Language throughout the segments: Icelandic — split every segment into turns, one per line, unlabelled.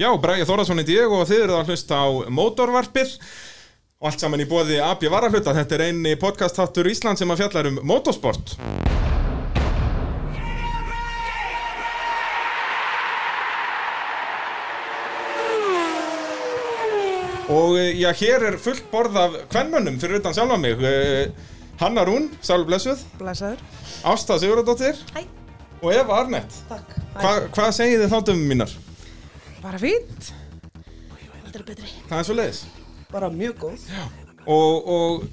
Já, Bræði Þórðarsson heiti ég og þið eruð að hlusta á Mótorvarpið og allt saman í bóði AB Varahluta. Þetta er eini podcast-hattur Ísland sem að fjallar um motorsport. Og eh, já, hér er fullt borð af kvennmönnum fyrir utan sjálfa mig. Eh, Hanna Rún, Sálf Blessuð,
Blæsaður.
Ásta Sigurðardóttir
Hæ.
og Eva Arnett.
Takk.
Hva, hvað segið þið þáttum mínar?
Bara fínt. Aldrei betri.
Það er svo leiðis.
Bara mjög góð.
og, og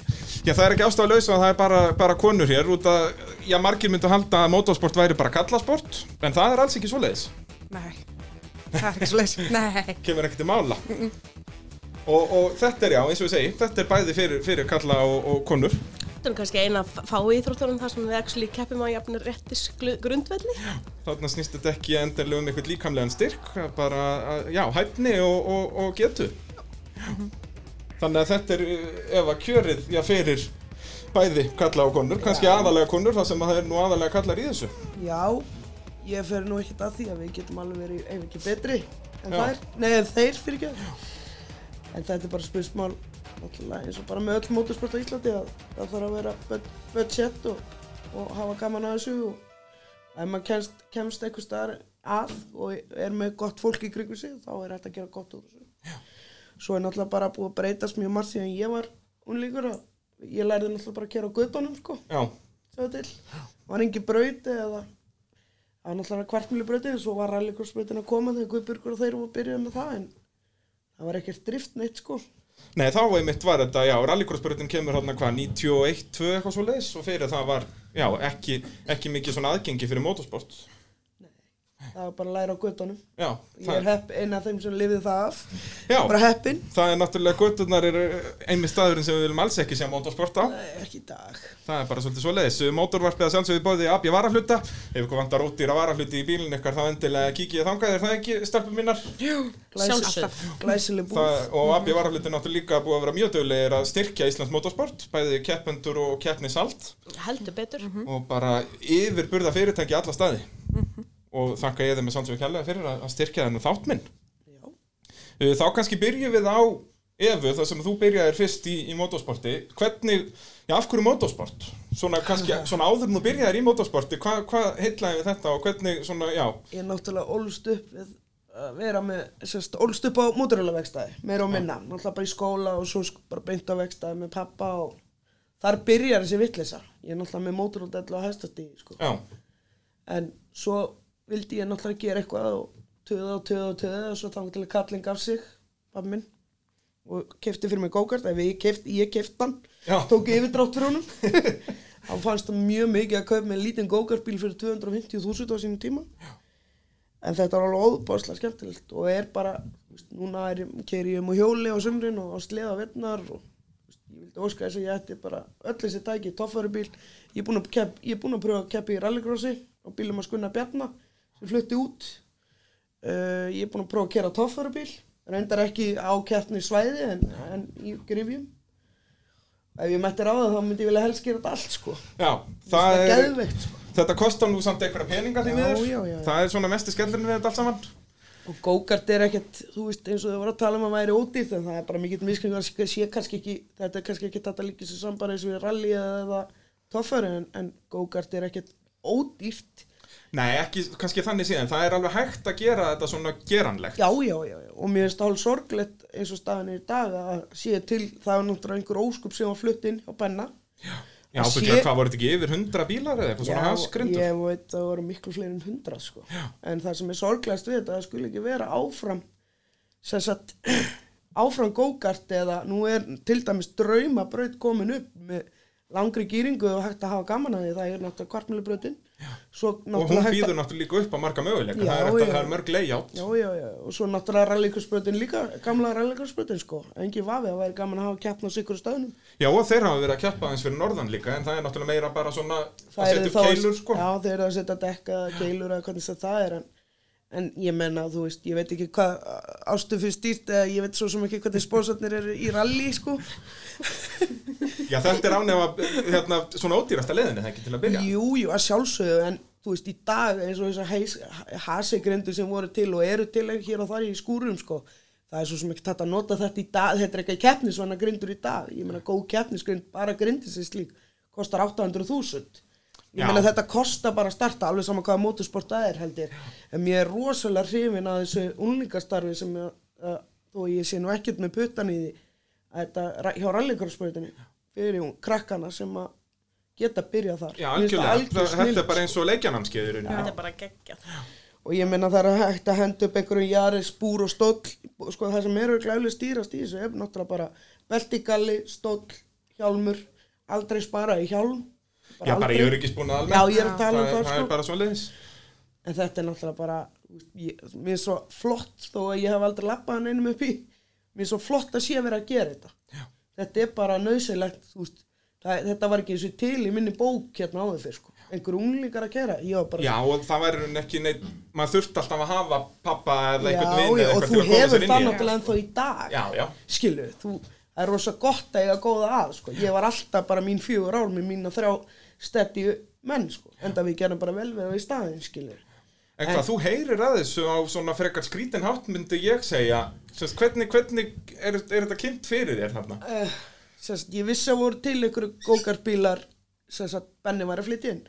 já, það er ekki ástæðulegs að það er bara, bara konur hér út að, já, margir myndu halda að motorsport væri bara kallasport en það er alls ekki svoleiðis,
Nei. Það er ekki svo leys. Nei.
kemur ekkert til mála og, og þetta er já, eins og við segi þetta er bæði fyrir, fyrir kalla og, og konur
Þetta er kannski eina fái íþróttunum þar sem við actually keppum á jafnir réttis grundvelli.
þarna snýst þetta ekki endilega um eitthvað líkamlegan styrk bara, að- já, hæfni og, og, og getu þannig að þetta er eh, ef að kjörið, já, fyrir bæði kalla og konur, kannski aðalega konur þar sem að það er nú aðalega kallar í þessu
Já, ég fer nú ekkert að því að við getum alveg verið, ekki betri en
Já.
þær. Nei, en þeir fyrir ekki. En þetta er bara spursmál, náttúrulega eins og bara með öll motorsport á Íslandi að það þarf að vera bud- budget og, og hafa gaman að þessu og ef maður kemst, kemst einhver staðar að og er með gott fólk í kringu sig þá er hægt að gera gott úr þessu. Svo er náttúrulega bara búið að breytast mjög margt síðan ég var unlíkur að ég lærði náttúrulega bara að kera á göttunum sko,
já,
sjáðu til. Var engi brauti eða það var náttúrulega kvartmjölu brauti og svo var rallikursbrautin að koma þegar Guðbjörgur og þeir voru að byrja með það en það var ekkert drift neitt sko.
Nei, þá einmitt var þetta, já, rallycrossbrutin kemur hérna hvað, 91, 2 eitthvað svo leiðis og fyrir það var, já, ekki, ekki mikið svona aðgengi fyrir motorsport.
Það var bara að læra á göttunum.
Já,
Ég er hepp, einn af þeim sem lifið það af.
já,
Bara heppin.
það er náttúrulega götturnar er einmitt staðurinn sem við viljum alls ekki sjá motorsport á.
Nei, ekki í dag.
Það er bara svolítið svo leiðis. Mótorvarpið að sjálfsögðu bóði AB varahluta. Ef ykkur vantar ódýra varahluti í bílinn ykkar þá endilega kikið þangað, er það ekki stelpum mínar?
Sjálfsögð.
Glæsileg búð.
Það, og AB varahluti er náttúrulega líka búið að vera mjög dögulegir að styrkja Íslands motorsport, bæði keppendur og keppnisalt.
Heldur betur.
og bara yfirburða fyrirtæki alla staði og þakka ég þeim með sannsögur kjærlega fyrir að styrkja þennan þátt minn
Já.
Uh, þá kannski byrjum við á Efu, þar sem þú byrjaðir fyrst í, í motorsporti hvernig, já af hverju motorsport svona kannski, svona áður en þú byrjaðir í motorsporti hvað hva heitlaði við þetta og hvernig svona, já,
Ég er náttúrulega ólst upp við að vera með, sérst, ólst upp á móturhjólavegstæði, meira og minna. Náttúrulega bara í skóla og svo bara beint á vegstæði með pappa og þar byrjar þessi vittlisa. Ég er náttúrulega með móturhjóldell og hæstastíði, sko.
já,
En svo vildi ég náttúrulega gera eitthvað og töða og töða og töða og svo þannig til að kallin gaf sig, pappi minn, og kefti fyrir mig gókart, ef ég kefti, ég kefti hann,
Já.
tók yfirdrátt fyrir honum. Hann fannst það mjög mikið að kaupa með lítinn gókartbíl fyrir 250.000 á sínum tíma. En þetta var alveg óbáslega skemmtilegt og er bara, veist, núna er, keiri ég um á hjóli á sumrin og á sleða vettnar og veist, ég vildi óska þess að ég ætti bara öll þessi tæki, toffærubíl. Ég er búinn að, kepp, ég er búinn að pröfa að keppa í rallycrossi og bílum að skunna bjarna sem flutti út. Uh, ég er búinn að pröfa að kera toffærubíl, reyndar ekki á keppni svæði en, en í grifjum. Ef ég mætti ráða þá myndi ég vilja helst gera þetta allt sko.
já
Það
það
er
er,
geðveikt sko.
þetta kostar nú samt einhverja peninga því
já.
það er svona mesti skellurinn við þetta allt saman
Og go-kart er ekkert, þú veist, eins og þau voru að tala um að væri ódýrt, en það er bara mikill ekki, þetta er kannski ekki þetta líka sem samband eins og við rally eða toffari, en, en go-kart er ekkert ódýrt.
Nei, ekki, kannski þannig síðan, það er alveg hægt að gera þetta svona geranlegt
Já, já, já, já, og mér það hálf sorglegt eins og staðan er í dag að sé til, það er náttúrulega einhver óskup sem var flutt inn á benna.
Já,
Að
ábygglega,
sé-
hvað voru þetta ekki yfir 100 bílar eða eitthvað svona hasgrindur?
ég veit að það voru miklu fleiri en hundra, sko. Já. En það sem er sorglegast við þetta, það skulle ekki vera áfram, sem sagt, áfram go-kart eða nú er til dæmis draumabraut komin upp með langri gýringu og hægt að hafa gaman að því, það er náttúrulega kvartmjölubrautin. Svo
Og hún býður
að,
náttúrulega líka upp á marga möguleika,
Já,
það er, eftir, það er mörg layout.
já, já, já, og svo náttúrulega rallikursbrautin líka, gamla rallikursbrautin, sko. Engi vafi að það væri gaman að hafa keppn á sikkur stöðnum.
Já, og þeir hafa verið að keppa eins fyrir norðan líka, en það er náttúrulega meira bara svona að
Það
setja
yrði
upp keilur, sko.
Já, þeir eru að setja dekka, keilur eða hvernig það er en, en ég menna, þú veist, ég veit ekki hvað ástu fyrir stýrt eða ég veit svo sem ekki hvernig spósarnir eru í rally, sko
Já, þetta er ánefa hérna, svona ódýrasta leiðinni, það ekki til að byrja.
Jú, jú, að sjálfsögðu en þú veist, í dag eins og þessar hasegrindur sem voru til og eru til hér og þar í skúrum, sko. Það er svo sem ekki tætt að nota þetta í dag, þetta er ekki keppnisvanna grindur í dag. Ég meina, góð keppnisgrind, bara grindin sem slík, kostar 800.000. Ég meina, þetta kostar bara að starta, alveg sama hvaða motorsport það er, held ég. En mér er rosalega hrifin að þessu unlingastarfi sem, ég, uh, þó ég sé nú ekkert með puttan í því, þetta hjá rallycrossbreytinni, fyrir ung- krakkana sem að geta byrjað þar.
Já, algjörlega,
algjör
þetta er bara eins og leikjanamskeið í rauninni.
Þetta er bara geggjað.
og ég meina það er hægt að henda upp einhverjum jaris, búr og stóll sko það sem eru glæðilega stýrast í þessu er náttúrulega bara beltigalli, stóll hjálmur, aldrei spara í hjálm
Já, bara
aldrei.
í öryggisbúna almennt.
Já, ég er að tala um
það,
það,
það er
sko.
bara svo leiðis.
en þetta er náttúrulega bara þú veist, ég, mér er svo flott þó að ég hef aldrei lappað hann einum upp í mér er svo flott að sé verið að gera þetta
Já.
þetta er bara nöðsilegt þetta var ekki eins og til í minni bók hérna áður fyrr sko. einhver unglingar að gera ég bara
Já, og það verður ekki neitt, maður þurft alltaf að hafa pappa eða
Já,
einhvern vinn
já,
eða
og
eitthvað
þú
til að koma
hefur
sér inn í.
náttúrulega ennþá í dag
Já, já.
skilu, þú, það er rosa gott að eiga góða að sko. ég var alltaf bara mín fjögur ár með mína þrjá steddi menn sko. enda við gerum bara vel við það í staðin skilu
En hvað, þú heyrir að þessu á svona frekar skrítin hátt myndi ég segja. Sest, hvernig, hvernig er, er þetta kynnt fyrir þér þarna?
uh, sérst, ég vissi að voru til ykkur gókarbílar sem að Benni var að flytja inn.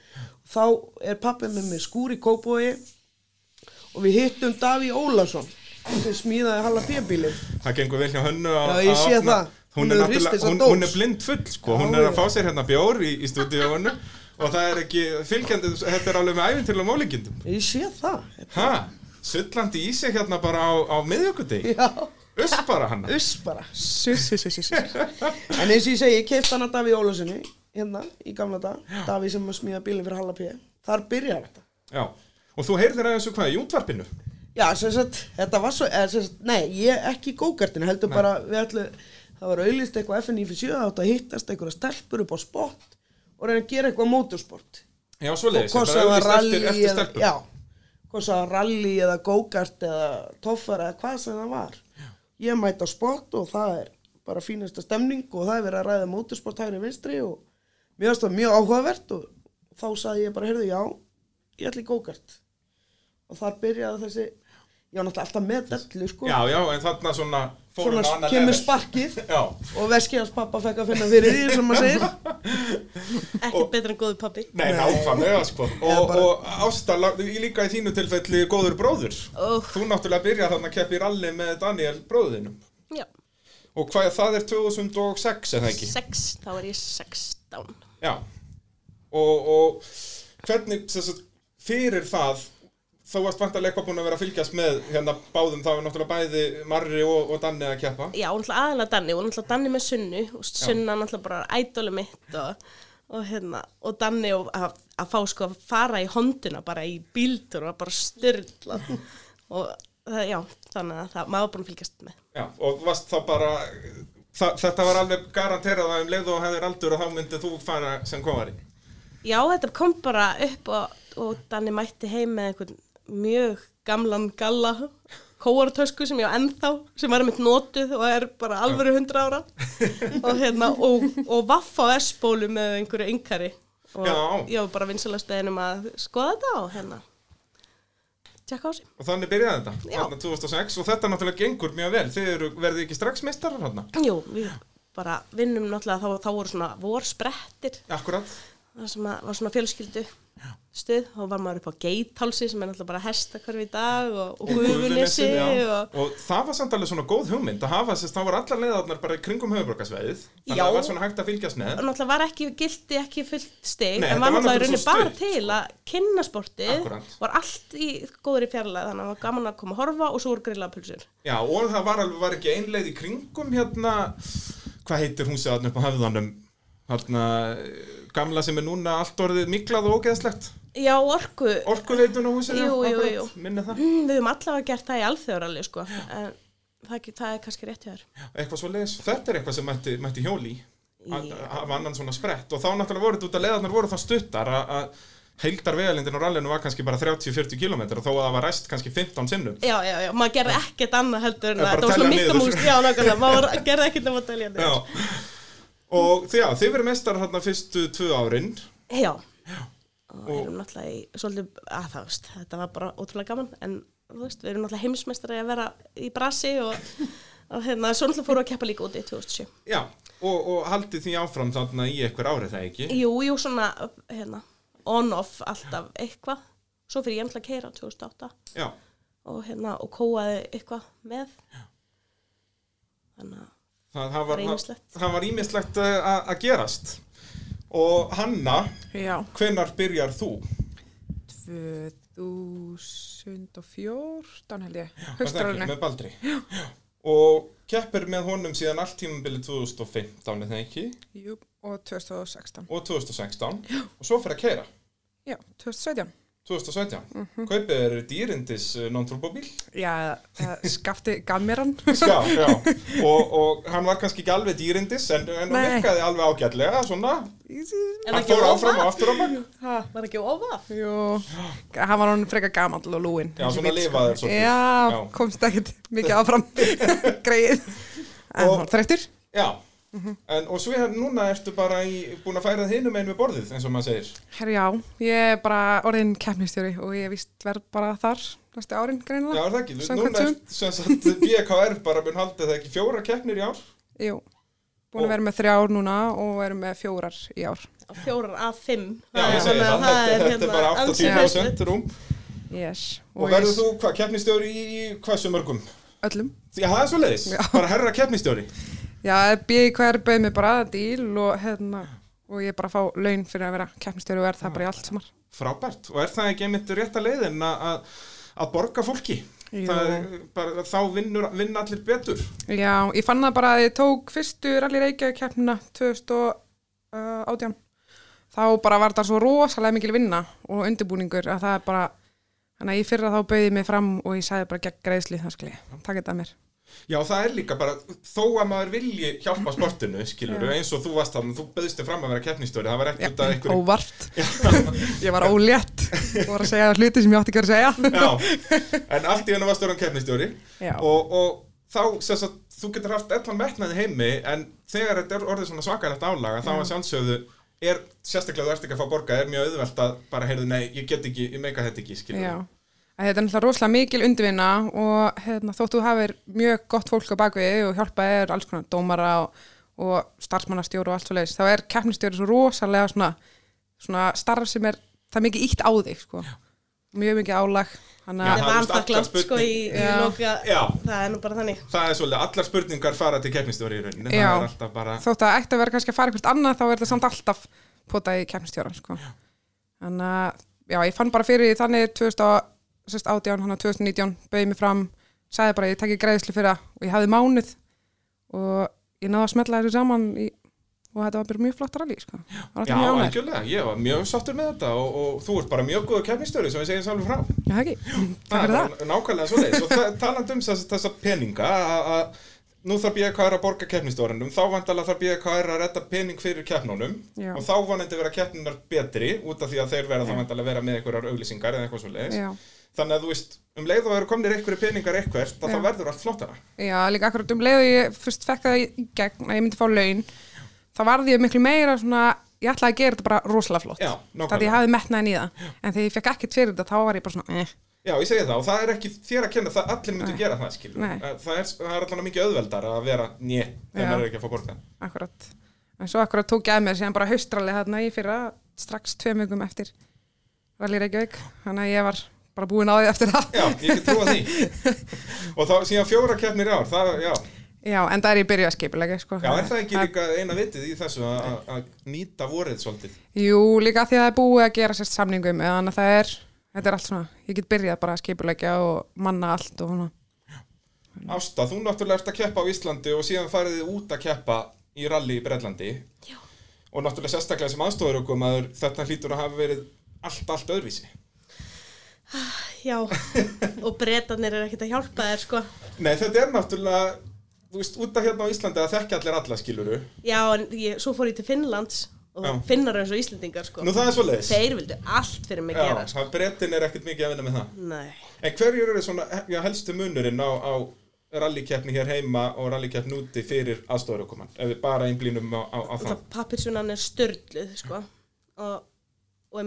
Þá er pappið með mér skúr í Kópói og við hittum Daví Ólason sem smíðaði Halla P-bílinn.
Það gengur vel hjá hönnu að
Já, ég sé
opna-
það.
Hún
Hún
er, hún, hún er blind full sko, hún
Já,
er að fá sér hérna bjór í, í stúdíóinu. og það er ekki fylgjandi, þetta er alveg með æfintilega mólingindum
ég sé það.
Ha, sullandi í sig hérna bara á, á miðjögudegi,
já.
Uss bara hann
Uss bara. Suss, suss, suss En eins og ég segi, ég kefti hana Daví Ólasinni hérna í gamla dag Daví sem smíða bílinn fyrir Halla P. Þar byrjar þetta.
Já, og þú heyrðir að þessu hvað í útvarpinu?
Já, sem sagt, þetta var svo eða, sem sagt, Nei, ég ekki í gókartinu heldur bara við ætlu Það var auðlist eitthvað FNI fyrir 7 átt að hittast einhverja stelpur upp á spott og reyna að gera eitthvað mótorsport
Já, svo
Hvort sem var rally
eftir, stelpum.
Já, hvort sem það var rally eða gókart eða toffar eða hvað sem það var. Ég mæti á spott og það er bara fínasta stemning og það er verið að ræða mótorsport hægri vinstri og mér finnst það mjög áhugavert og þá sagði ég bara, heyrðu, já, ég ætla í gókart og þar byrjaði þessi, ég var náttúrulega alltaf með dellu, sko
Já, já, en þarna svona
svona kemur
level.
sparkið
Já,
og veskiðans pappa fekk að finna fyrir því, sem maður segir
Ekkert betur en góður pappi.
nei, nákvæmlega sko Og,
bara-
og Ásta, lá- líka í þínu tilfelli góður bróður
Oh.
Þú náttúrulega byrjar þarna að keppa í ralli með Daniel bróðinum
Já,
Og hvað, það er 2006 eða ekki?
sex, þá er ég 16.
Já Og, og hvernig, sem sagt, fyrir það Þá varst vantarlega eitthvað búin að vera að fylgjast með hérna báðum, það var náttúrulega bæði Marri og, og Danni að keppa.
Já, aðalega Danni, og náttúrulega Danni með Sunnu, og Sunna náttúrulega bara ædóli mitt og, og hérna, og Danni og að, að fá sko að fara í honduna bara í bíldur og bara styrla og það, já, þannig að það, maður búin að fylgjast með.
Já, og varst þá bara það, Þetta var alveg garanterað að um leið og hefðir aldur og þá myndið þú fara sem komari
Já, þetta kom bara upp og, og Danni mætti heim með einhvern mjög gamlan galla kóartösku sem ég á ennþá sem er mitt notuð og er bara alvöru hundra ára. Og hérna og, og vaff á S-bólu með einhverju yngari og
Já.
ég var bara vinsalast beðin um að skoða þetta og hérna tjekka á sig.
Og þannig byrjaði þetta,
Já.
þarna 2006 og þetta náttúrulega gengur mjög vel, þið eru, verðið ekki strax meistarar þarna,
Jú, við bara vinnum náttúrulega þá, þá voru svona vorsprettir.
Akkurat
það sem að, var svona fjölskyldu stuð og var maður upp á geithálsi sem er náttúrulega bara hestakörfi í dag og, og gufunesi
já.
og
og það var samt alveg svona góð hugmynd. Að hafa sérst, það var allar leiðarnar bara kringum höfuborgarsveðið þannig að það var svona hægt að fylgjast með.
Og náttúrulega var ekki gildi ekki fullt stig
Nei,
en var náttúrulega í rauninni bara til að kynna sportið.
Akkúrat.
var allt í góður í fjarlæð þannig að það var gaman að koma að horfa og svo voru grillapulsur
Já, og það var alveg, var ekki einleið í kringum hérna, hvað heitir hún þarna upp á höfðanum hérna, gamla sem er núna allt orðið miklað og ógeðslegt.
Já, orku.
Orkuveitun á húsinu,
Jú, jú, jú.
minni það.
Mm, við höfum allavega gert það í alþjóðaralli sko. en það, það er kannski rétt hjá þér.
Eitthvað svo leiðis, þetta er eitthvað sem mætti, mætti hjóli að hafa annan svona sprett. Og þá náttúrulega voru þetta út að leiðarnar voru það stuttar að, heildar vegalindin á rallinu var kannski bara 30-40 km og þó að það var ræst kannski 15 sinnum.
Já, já, já, maður gerði ekkert annað heldur en það var svona
niður.
mikkamúst já, nákvæmlega, maður gerði ekkert að telja niður.
Já og því, já, þið verið mestar hérna fyrstu tvö árin.
Já, og,
Og-
erum náttúrulega í svolítið, að það veist, þetta var bara ótrúlega gaman en þú veist, við erum náttúrulega heimsmeistari að vera í brasi og, og hérna, svo náttúrulega fórum við að keppa líka úti í 2007
Já, og, og haldið því áfram þarna í einhver árið það ekki?
Jú, jú, svona hérna, on-off alltaf eitthvað. Svo fyrir ég náttúrulega að keira 2008
Já,
og hérna, og kóaði eitthvað með. Þannig að
það, var, ímislegt að gerast og Hanna,
Já,
hvenar byrjar þú?
2014 held ég, haustáralinu.
með Baldri Já. og keppir með honum síðan allt tímabilið 2015 eða ekki
Jú, og 2016.
og 2016 og svo fyrir að keira
Já, 2017.
2017
Mhm.
kaupið er dýrindis uh, non-turbóbíl
Já, skafti mér hann.
já, já. Og, og hann var kannski ekki alveg dýrindis en, en hann virkaði alveg ágætlega svona, hann fór áfram og aftur á bak
Var ekki ofað?
Jú, hann var hann frekar gamall og lúinn.
Já,
eins og
svona
við, sko.
lifaður svolítið.
Já,
Já.
komst ekkert mikið áfram greið. En
Og-
hann var þreyttur.
já,
Mhm.
en, og svo er núna ertu bara í, búin að færa það hinum einu við borðið eins og maður segir
Herri, já, ég er bara orðin keppnistjóri og ég vist verð bara þar næstu árin
Já,
greinilega.
er það ekki, núna er sem sagt BKR bara mun haldið það ekki fjóra keppnir í ár
Jú, búin
Og-
að vera með þrjár núna og erum með fjórar í ár.
Fjórar af fimm
Já,
Það
ég segi
svona-
það, þetta, þetta er
hérna
bara
ansi
80% rúm
Yes.
Og verður þú hvað, keppnistjóri í hversu mörgum?
Öllum.
Já, það er svo leiðis,
Já.
bara herra keppnistjóri
Já, BKR bauð mér bara díl og hérna, og ég bara fá laun fyrir að vera keppnistjóri og er það bara í allt samar.
Frábært, og er það ekki einmitt rétta leiðin að- að að borga fólki? Það bara, þá vinnur, vinna allir betur.
Já, ég fann það bara að ég tók fyrstu Rally Reykjavík keppnina 2018 þá bara var það svo rosalega mikil vinna og undirbúningur að það er bara þannig að ég fyrra þá bauði mig fram og ég sagði bara gegn greiðsli það skil ég, takk þetta að mér
Já, það er líka bara, þó að maður vilji hjálpa sportinu, skilur eins og þú varst þarna, þú bauðst þig fram að vera keppnistjóri, það var ekki út af einhverjum
óvart. Ég var ólétt. Og var að segja hluti sem ég átti ekki að segja.
Já, en allt í hennu varst þér keppnistjóri
Já.
og, og þá, sem sagt, þú getur haft allan metnaði heimi, en þegar þetta er orðið svona svakalegt álaga, þá að sjálfsögðu er, sérstaklega þú ert ekki að fá borga, er mjög auðvelt að bara, heyrðu, nei, ég get ekki, ég meika þetta ekki, skilur
Já, að þetta er náttúrulega rosalega mikil undirvinna og hérna, þótt þú hafir mjög gott fólk á bakvið og hjálpað er alls konar dómara og, og starfsmannastjóru og allt svo leiðis, þá er keppnistjóri svo rosalega svona, svona starf sem er það er mikið ítt á þig sko. mjög mikið álag þannig
Já,
að
Það
það víst allar
vanþakklátt sko í, í loka. Það er nú bara þannig
Það er svolítið, allar spurningar fara til keppnistjóri í rauninni,
Já.
það er alltaf bara
þótt að ætti að vera kannski að fara eitthvað annað þá er þetta samt alltaf potað í keppnistjóran sko. þannig að já, ég fann bara fyrir því þannig 2018, hann 2019 bauði mig fram, sagði bara ég tekki greiðslu fyrir það. Og ég hafði mánuð. Og ég náði að smetla þessu saman í, og þetta var mjög flott rally sko.
Já, algjörlega, ég var mjög sáttur með þetta og, og þú ert bara mjög góður keppnistjóri sem ég segja sálfur frá.
Já, ekki, takk fyrir það
nákvæmlega svo leiðis og það, talandi um þess, þessa peninga að- nú þarf BKR að borga keppnistjórnum þá vandalega þarf BKR að redda pening fyrir keppnunum.
Já.
og þá vonandi vera keppnunar betri út af því að þeir vera þá vandalega vera með einhverjar auglýsingar eða eitthvað svo leiðis
Já,
þannig að þú veist, um leið og eru komnir einhverju peningar eitthvert að
Já.
það verður allt flottara
já, líka akkurat um leið og ég fyrst fekk það í gegn að ég myndi fá laun þá varði ég miklu meira svona ég ætlaði að gera þetta bara rosalega flott
Já,
það ég hafði metnaðin í það en þegar ég fekk ekkert fyrir þetta þá var ég bara svona eh.
Já, ég segi það og það er ekki þér að kenna það allir myndu
Nei.
gera það, skilur
Nei.
það er, er allan mikið auðveldar að vera njö þegar
Já.
maður er ekki að fá borga
akkurat en svo akkurat tók ég að mér síðan bara haustrali þarna í fyrra strax tveim vikum eftir Rally Reykjavík þannig að ég var bara búin á því eftir það.
Já, ég get trúa því. Og þá síðan fjóra keppnir í ár það, já,
já, en það er ég byrjuð að skipulega sko.
já, er það ekki líka eina vitið í þessu að- nýta vorið svolítið?
Jú, líka því að það er búið að gera sérst samningum eða þannig að það er, þetta er allt svona ég get byrjað bara að skipulegja og manna allt og svona.
Ásta, þú náttúrulega ert að keppa á Íslandi og síðan farið þið út að keppa í rally í Bretlandi.
Já.
og náttúrulega sérstaklega sem aðstofur okkur maður þetta hlýtur að hafa verið allt, allt öðruvísi
Já, og bretarnir er ekkert að hjálpa þér sko.
Nei, þetta er náttúrulega þú veist, út af hérna á Íslandi að þekkja allir alla skiluru
Já, en ég, svo fór ég til Finnlands og
Já.
finnar eins og Íslendingar sko.
Nú það er svo leiðis
Þeir vildu allt fyrir mig
Já,
gera sko.
það bretin er ekkert mikið að vinna með það.
Nei,
En hverjur eru svona já, helstu munurinn á, á rallikeppni hér heima og rallikeppni úti fyrir aðstofurökumann ef við bara einblínum á, á, á það
það. pappirsunan er störluð sko. Og og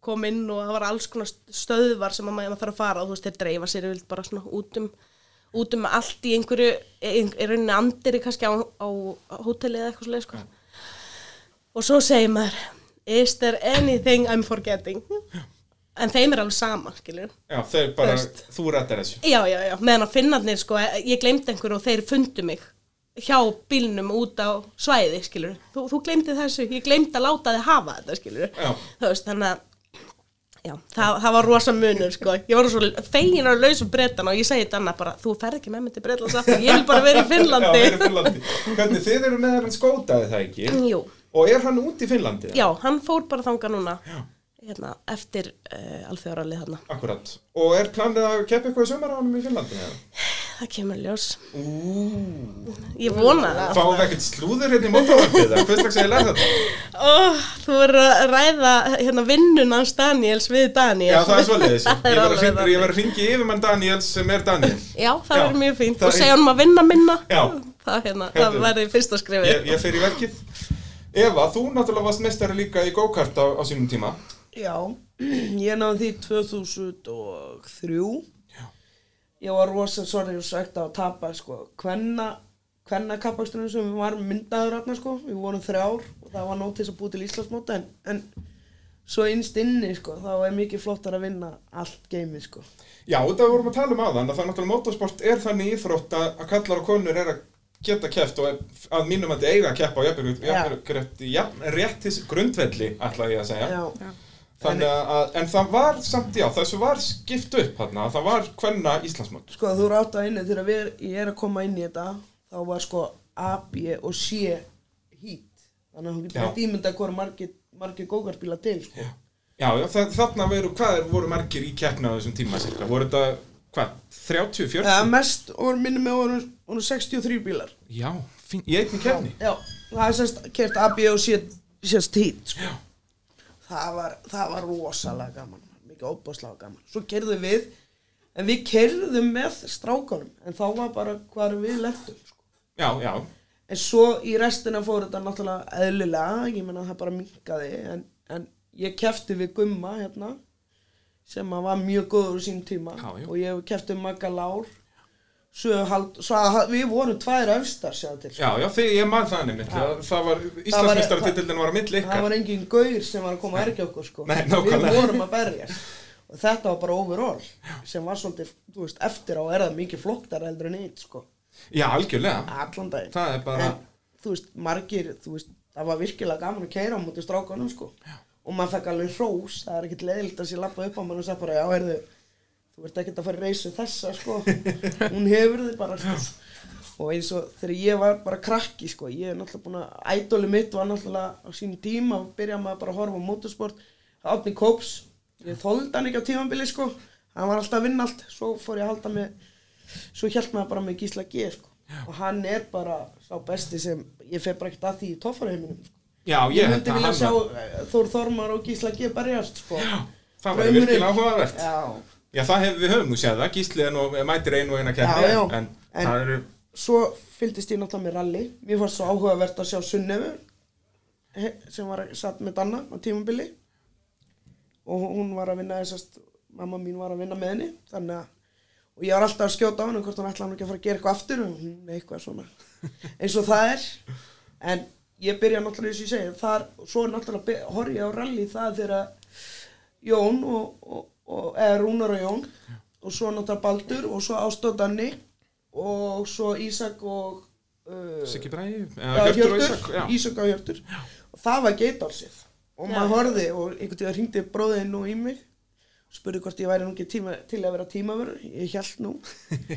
kom inn og það var alls konar stöðvar sem að maður þarf að fara og þú veist, þeir dreifa sér yfirleitt bara svona út um út um allt í einhverju í rauninni andiri kannski á, á, hóteli eða eitthvað svoleið sko. og svo segir maður is there anything I'm forgetting? En þeim er alveg sama skilur
Já, þeir bara,
veist.
þú rættar þessu.
Já, já, já, meðan að finnarnir sko, ég glemdi einhverju og þeir fundu mig hjá bílnum út á svæði skilur, þú, þú glemdi þessu ég glemdi að láta þið hafa þetta skilur þú veist, þannig að Já, það, það var rosa munur sko. Ég var svo fegin á lausum bretana og ég segi þetta annað bara, þú ferð ekki með mig til Bretlands aftur, ég vil bara vera í
Já,
Finnlandi.
í Finnlandi Hvernig, þið eru með hann skótaði það ekki
Jú,
Og er hann út í Finnlandi?
já, hann fór bara þanga núna
Já.
hérna, eftir uh, alþjóðarallið þarna.
Akkurat Og er planið að keppa eitthvað í sömur á hann í Finnlandi? eða?
Það kemur ljós. Ég vona það.
fáum við ekkert slúður hérna í mótavarpið Hvað slags að ég læra þetta?
Oh, þú verður að ræða hérna, vinnun hans Daniels við Daniel.
Já, það er svolítið
Það
Ég
er
var að að ringi yfir mann Daniels sem er Daniel
Já, það
Já,
verður mjög fínt. Og segja hann að vinna minna.
Já.
Það, hérna, það verður fyrsta skrifið.
Ég, ég fer í verkið Eva, þú náttúrulega varst mestari líka í go-kart á, á sínum tíma
Já, ég náði því 2003
Já.
Ég var rosa sorry og sagt að tapa sko. Hvenna, hvenna kappaksturinn sem við varum myndaður þarna sko. Við vorum þrjár og það var nóg til þess að búið til Íslandsmóta en, en svo innst inni sko þá er mikið flottar að vinna allt geimið sko.
Já, þetta vorum að tala um aðan að það er náttúrulega motorsport er þannig íþrótt að, kallar og konur er að geta keppt og að mínum að þið eiga að keppa á jafnréttis jafn, réttis grundvelli, ætla ég að segja.
Já,
Þannig að, en það var samt, já, þessu var skipt upp þarna, það var hvenna Íslandsmót
sko þú eru átt að inni þegar við, ég er að koma inn í þetta þá var sko A, B og C hít Þannig að hún
Já.
getur hægt ímynda hvað margir, margir gókarspíla til sko
Já, já, þarna veru, hvað er, voru margir í keppna á þessum tíma, cirka? Voru þetta, hvað, 30, 40?
Það mest, og minnum með voru, voru 63 bílar.
Já, fín, í einni keppni
Já, það er semst kert A, B og C sérst hít, sko. Það var, það var rosalega gaman, mikið óbáslega gaman. Svo kerðum við, en við kerðum með strákanum, en þá var bara hvar við lettum, sko.
Já, já,
En svo í restina fór þetta náttúrulega eðlilega, ég menna það bara minkaði, en, en ég kefti við Gumma hérna, sem að var mjög góður í sín tíma
Já,
og ég kefti Magga Lár, svo, hald, að, við vorum tvær öfstar til, sko.
já, já, þið, ég man það nefnitt, það var, Íslandsmeistartitildin var á milli
það var engin gaur sem var að koma að ergja okkur sko.
Nei,
við vorum að berjast. Og þetta var bara overall sem var svolítið, þú veist, eftir á er það mikið floktar heldur en eitt sko.
Já, algjörlega, bara,
en þú veist, margir, þú veist það var virkilega gaman að keira á mútið strákanum sko. og maður fekk alveg hrós það er ekkert leðilt að sé lappa upp á mann og sagði bara, já, heyrðu þú ert ekkert að fara í reysu þessa sko. hún hefur þið bara sko. og eins og þegar ég var bara krakki sko, ég er náttúrulega búin að ædoli mitt var náttúrulega á sínum tíma að byrja maður bara að horfa á motorsport Átni Kóps, ég þóldi hann ekki á tímambili sko, hann var alltaf að vinna allt svo fór ég að halda með svo hjælt maður bara með Gísla G sko. og hann er bara sá besti sem ég fer bara ekkert að því í toffarheiminum sko.
já,
ég,
að
vilja sjá eh, Þór Þormar og Gísla G berjast sko.
það var virkilega áhugavert.
Já,
það hefur við höfum nú séð það, Gísli er nú mætir einu og eina keppni,
Já, já.
en,
En-
eru,
svo fylgdist ég náttúrulega með rally. Mér fannst svo áhugavert að sjá Sunnefu sem var satt með Danna á tímabili. Og hún var að vinna þessast mamma mín var að vinna með henni. Þannig að og ég var alltaf að skjóta á henni hvort hún ætla hann ekki að fara að gera eitthvað aftur og hún er eitthvað svona. Eins og það er. En ég byrja náttúrulega eins og ég segi þar, svo náttúrulega be- horf ég á rally það þegar Jón og, og, og eða Rúnar og Jón. Og svo náttúrulega Baldur og svo Ástóð Danni og svo Ísak og uh,
Siggi Bræði, og Ísak,
og Hjörtur. Og það var geitarsið og
Já.
maður horfði og einhvern veginn hringdi bróðinn nú í mig. Spurði hvort ég væri nú ekki tíma, til að vera tímavörður. Ég held nú.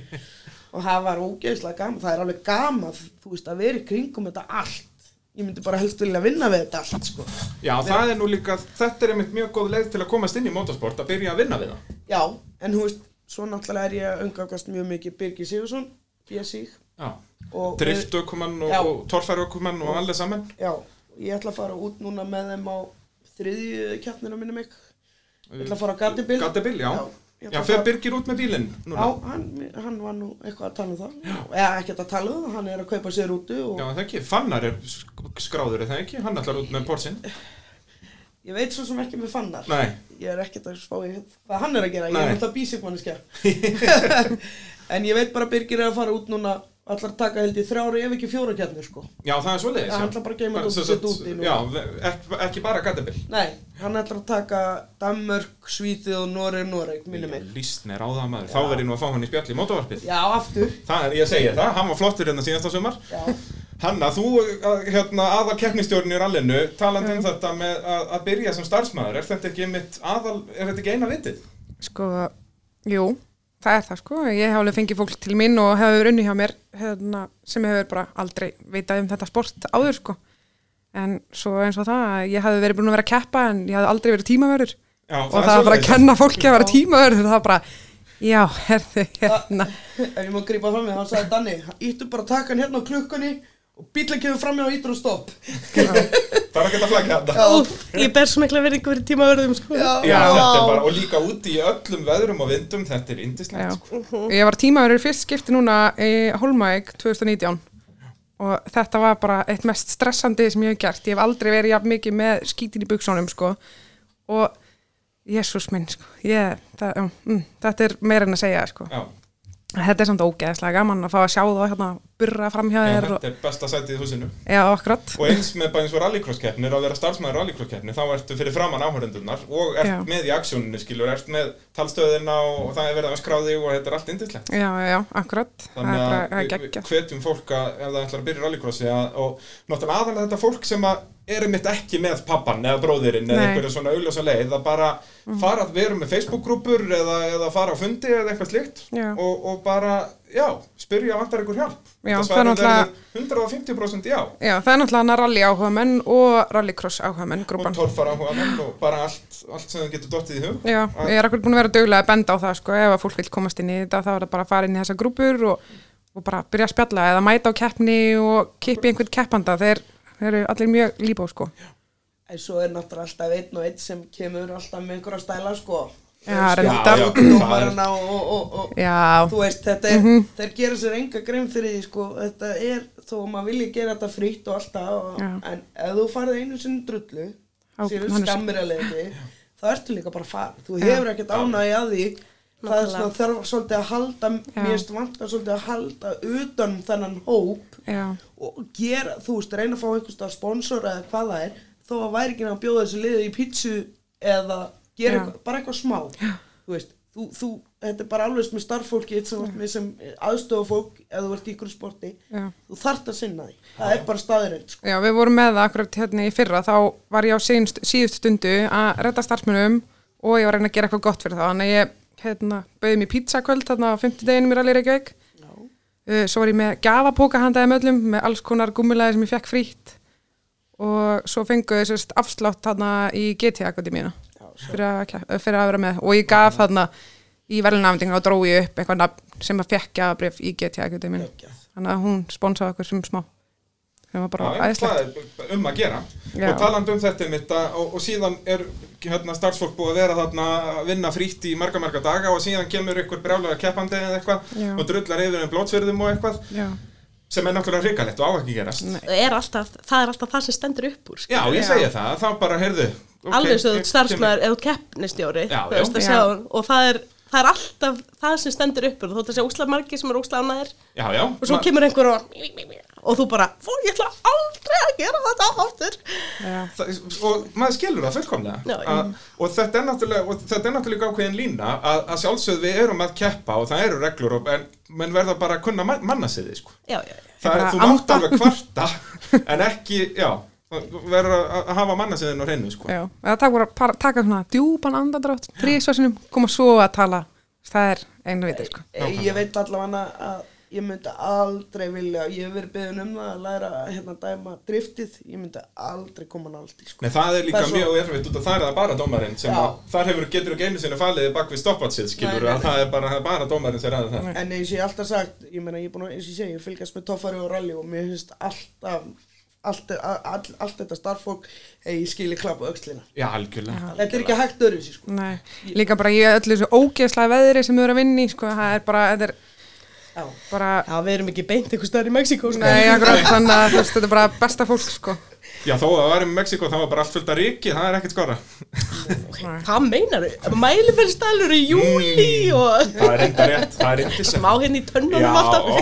Og það var ógeðslega gaman. Það er alveg gaman, þú veist, að vera í kringum þetta allt ég myndi bara helst vilja vinna við þetta allt sko.
Já, það er nú líka, þetta er einmitt mjög góð leið til að komast inn í motorsport, að byrja að vinna við það.
já, en þú veist, svo náttúrulega er ég að umgangast mjög mikið Birgir Sigursson BSI
Já,
og
driftökumann og, og torfærökumann og allir saman.
Já, ég ætla að fara út núna með þeim á þriðju keppninu minni mig. Ég ætla að fara á Gatibil.
Gatibil, já.
Já,
Já,
fara-
Birgir út með bílinn
Já,
núna.
hann, hann var nú eitthvað að tala um það. Eða ekkert að tala um það, hann er að kaupa sér úti og
Já, það ekki, Fannar er sk- skráður, er það ekki? Hann ætlar út með Porsin.
ég veit svo sem ekki með fannar
Nei,
ég er ekkert að spá í hvað hann er að gera, ég
Nei.
er alltaf bísikmanniska en ég veit bara Birgir er að fara út núna allar taka held í þrjára ef ekki fjóra kjarnir sko.
Já það er svoleiðis
Já, hann ætlar bara að geyma
Bara,
þetta út
sagt,
úti núna.
Já, ekki, ekki bara gatabil
nei, hann ætlar að taka Danmörk, Svítið og Noreg, Noreg minni mig.
Mér á það maður, þá verð ég nú að fá hann í spjall í mótavarpið.
Já, aftur.
Það er, ég segi það, hann var flottur hérna síðasta sumar.
Já,
Hanna, þú, að- hérna, aðal keppnistjórn í rallinu, talandi um þetta með að, að byrja sem starfsmæður, er þetta ekki aðal, er þetta ekki eina vitið?
Sko, jú, það er það sko. Ég hef alveg fengið fólk til mín og hefur unni hjá mér hérna, sem hefur bara aldrei vitað um þetta sport áður sko. En svo eins og það, að ég hafði verið búin að vera að keppa en ég hafði aldrei verið tímaverður.
Já,
Og það var bara að kenna fólki að vera tímaverður. Það var bara, já, herði, hérna.
ef ég má grípa fram með, hann sagði Danni íttu bara að taka hann hérna á klukkunni og bílinn kemur fram með og ítur og stopp
Það er ekki að flagga þetta.
Úf, ég ber svo mikla verðingu fyrir tímaverðum sko.
Já.
Já, þetta er bara, og líka úti í öllum veðrum og vindum, þetta er indislegt, sko.
Ég var tímaverður fyrst skipti núna í Holmæk 2019 og þetta var bara eitt mest stressandi sem ég hef gert. Ég hef aldrei verið jafn mikið með skítin í buksónum sko og jésús minn sko, ég, það, mm, þetta er meira en að segja sko.
Já,
Þetta er samt ógeðslega gaman að fá að sjá það hérna burra fram hjá
já
þér
þetta er besta sætið í húsinu.
já, akkurat.
Og eins með bara eins og rallycross-keppnir, að vera starfsmæður rallycross-keppni, þá ertu fyrir framann áhörendurnar og ert
Já.
með í aksjóninu, skilur, ert með talstöðina og það er verið að skráði og þetta er allt indislegt.
Já, já, akkurat.
Þannig
bara
að
að
við- hvetjum fólk að ef það ætlar að byrja rallycrossi að, og náttúrulega aðalega þetta fólk sem að er mitt ekki með pappan eða bróðirinn eða
Nei.
einhverju svona augljósa leið að bara fara að vera með Facebook-grúpur eða, eða fara á fundi eða eitthvað slíkt
Já.
og, og bara, já, spyrja vantar ykkur hjálp.
Já, það er náttúrulega-
verður 150% já
Já, það er náttúrulega hana rally áhuga menn og rallycross áhuga menn,
og
grúpan.
torfara áhuga menn og bara allt, allt sem þau getur dottið í hug.
Já, ég er akkur búin að vera dögulega að benda á það sko, ef að fólk vil komast inn í þetta þá er það bara að fara inn í þessa grúpur og, og bara byrja að spjalla eða mæta á keppni og kippi einhvern keppanda þeir, þeir eru allir mjög líbá sko.
en svo er náttúrulega alltaf einn og einn sem kemur alltaf með einhverja stæla sko
Já,
Já, já,
og, og, og, þú veist, þetta er, þeir gera sér enga grein fyrir því, sko, þetta er, þó að maður vilji gera þetta fritt og alltaf, en ef þú farið einu sinni drullu, sér
er-
skammir að leiði, þá ertu líka bara fara, þú hefur ekkert ánægi að því, það er svona þarf svolítið að halda, finnst vantar svolítið að halda utan um þennan hóp
já,
og gera, þú veist, reyna að fá einhvers stað sponsor eða hvað það er, þó að væri ekki að bjóða þessu liði í pítsu eða gera eitthvað, bara eitthvað smá. Þú veist, þú, þú, þetta er bara alveg með starffólki sem, sem aðstofa fólk eða þú ert í ykkur sporti.
Já.
þú þarft að sinna því, það er bara staðurinn sko.
Já, við vorum með það akkurat hérna í fyrra. Þá var ég á síðust, stundu að redda starfsmönnum og ég var að reyna að gera eitthvað gott fyrir það þannig að ég hérna, bauði mér pizzakvöld þarna á 50 deginum í Rally Reykjavík. Uh, svo var ég með gafapóka handaði með öllum með alls konar gummilaði sem ég fekk frítt. Og svo fenguði afslátt þarna í GT-akademíuna fyrir, að ke- fyrir að vera með. Og ég gaf þarna í velnafndinga og drói upp eitthvað nafn sem að fekk gafbrif í GT-akademíuna þannig að hún sponsaði okkur sem smá. Sem var bara
er um að gera.
Já.
og talandi um þetta mitt og, og síðan er hérna, starfsfólk búið að vera þarna að vinna frítt í marga marga daga og síðan kemur ykkur brjálega keppandi eða eitthvað
Já.
og drullar yfir um blótsverðum og eitthvað
Já,
sem er náttúrulega hrikalegt og á ekki að gerast.
Er alltaf, það er alltaf það sem stendur upp úr sko.
Já, ég
Já.
segi það, þá bara, heyrðu okay,
alveg svo
ég-
starfsmæður eða keppnistjóri þú og það er, það er alltaf það sem stendur upp úr. Þú þótt að sé úsla margir sem
Já, já,
og svo kemur einhver og og þú bara, fó, ég ætla aldrei að gera þetta aftur.
Já,
það, og maður skilur það fullkomlega.
Já,
A, og þetta er náttúrulega og þetta er náttúrulega ákveðin lína að, að sjálfsögð við erum að keppa og það eru reglur og, en menn verða bara að kunna man- manna sig því sko.
já, já, já.
það er, þú mátt alveg kvarta en ekki, já. þú verður að, að hafa manna sig þinn á hreinu sko.
já. Taka, bara, para, taka svona djúpan andadrátt, þrísvarsinum, koma svo að tala. Það er einu vitið, sko.
Eh, ég veit allavega að ég myndi aldrei vilja, ég hef verið beðin um það að læra hérna dæma driftið, ég myndi aldrei koma nált í sko.
Nei, það er líka
Það er svo-
mjög erfitt út af það er það bara dómarinn sem að, þar hefur getur ekki einu sinni falið bak við stoppatsið skilur
Nei,
að það er bara, það er bara dómarinn sem ræður það
Nei.
En eins og ég alltaf sagt, ég meina ég er búin að, eins og ég segi, ég fylgast með toffari og rally og mér finnst alltaf, allt, allt, allt þetta starffólk, hei, ég skilji klappa aukslina.
Já, algjörlega
Þetta er ekki hægt sér, sko.
Nei, líka bara ég öllu þessu ógeðslega veðri sem við erum að vinna í, sko, það er bara, þetta er
Já.
bara,
já, við erum ekki beint einhver staðar í Mexíkó sko.
nei, akkurat, þannig að þetta er bara besta fólk, sko.
Já, þó að það var í Mexiko, það var bara allt fullt af ríki, það er ekkert skora.
Hvað meinar þau? Mælifellstælur í júli og
Það er enda rétt, það er indislegt.
smá hérna í tönnunum alltaf.
og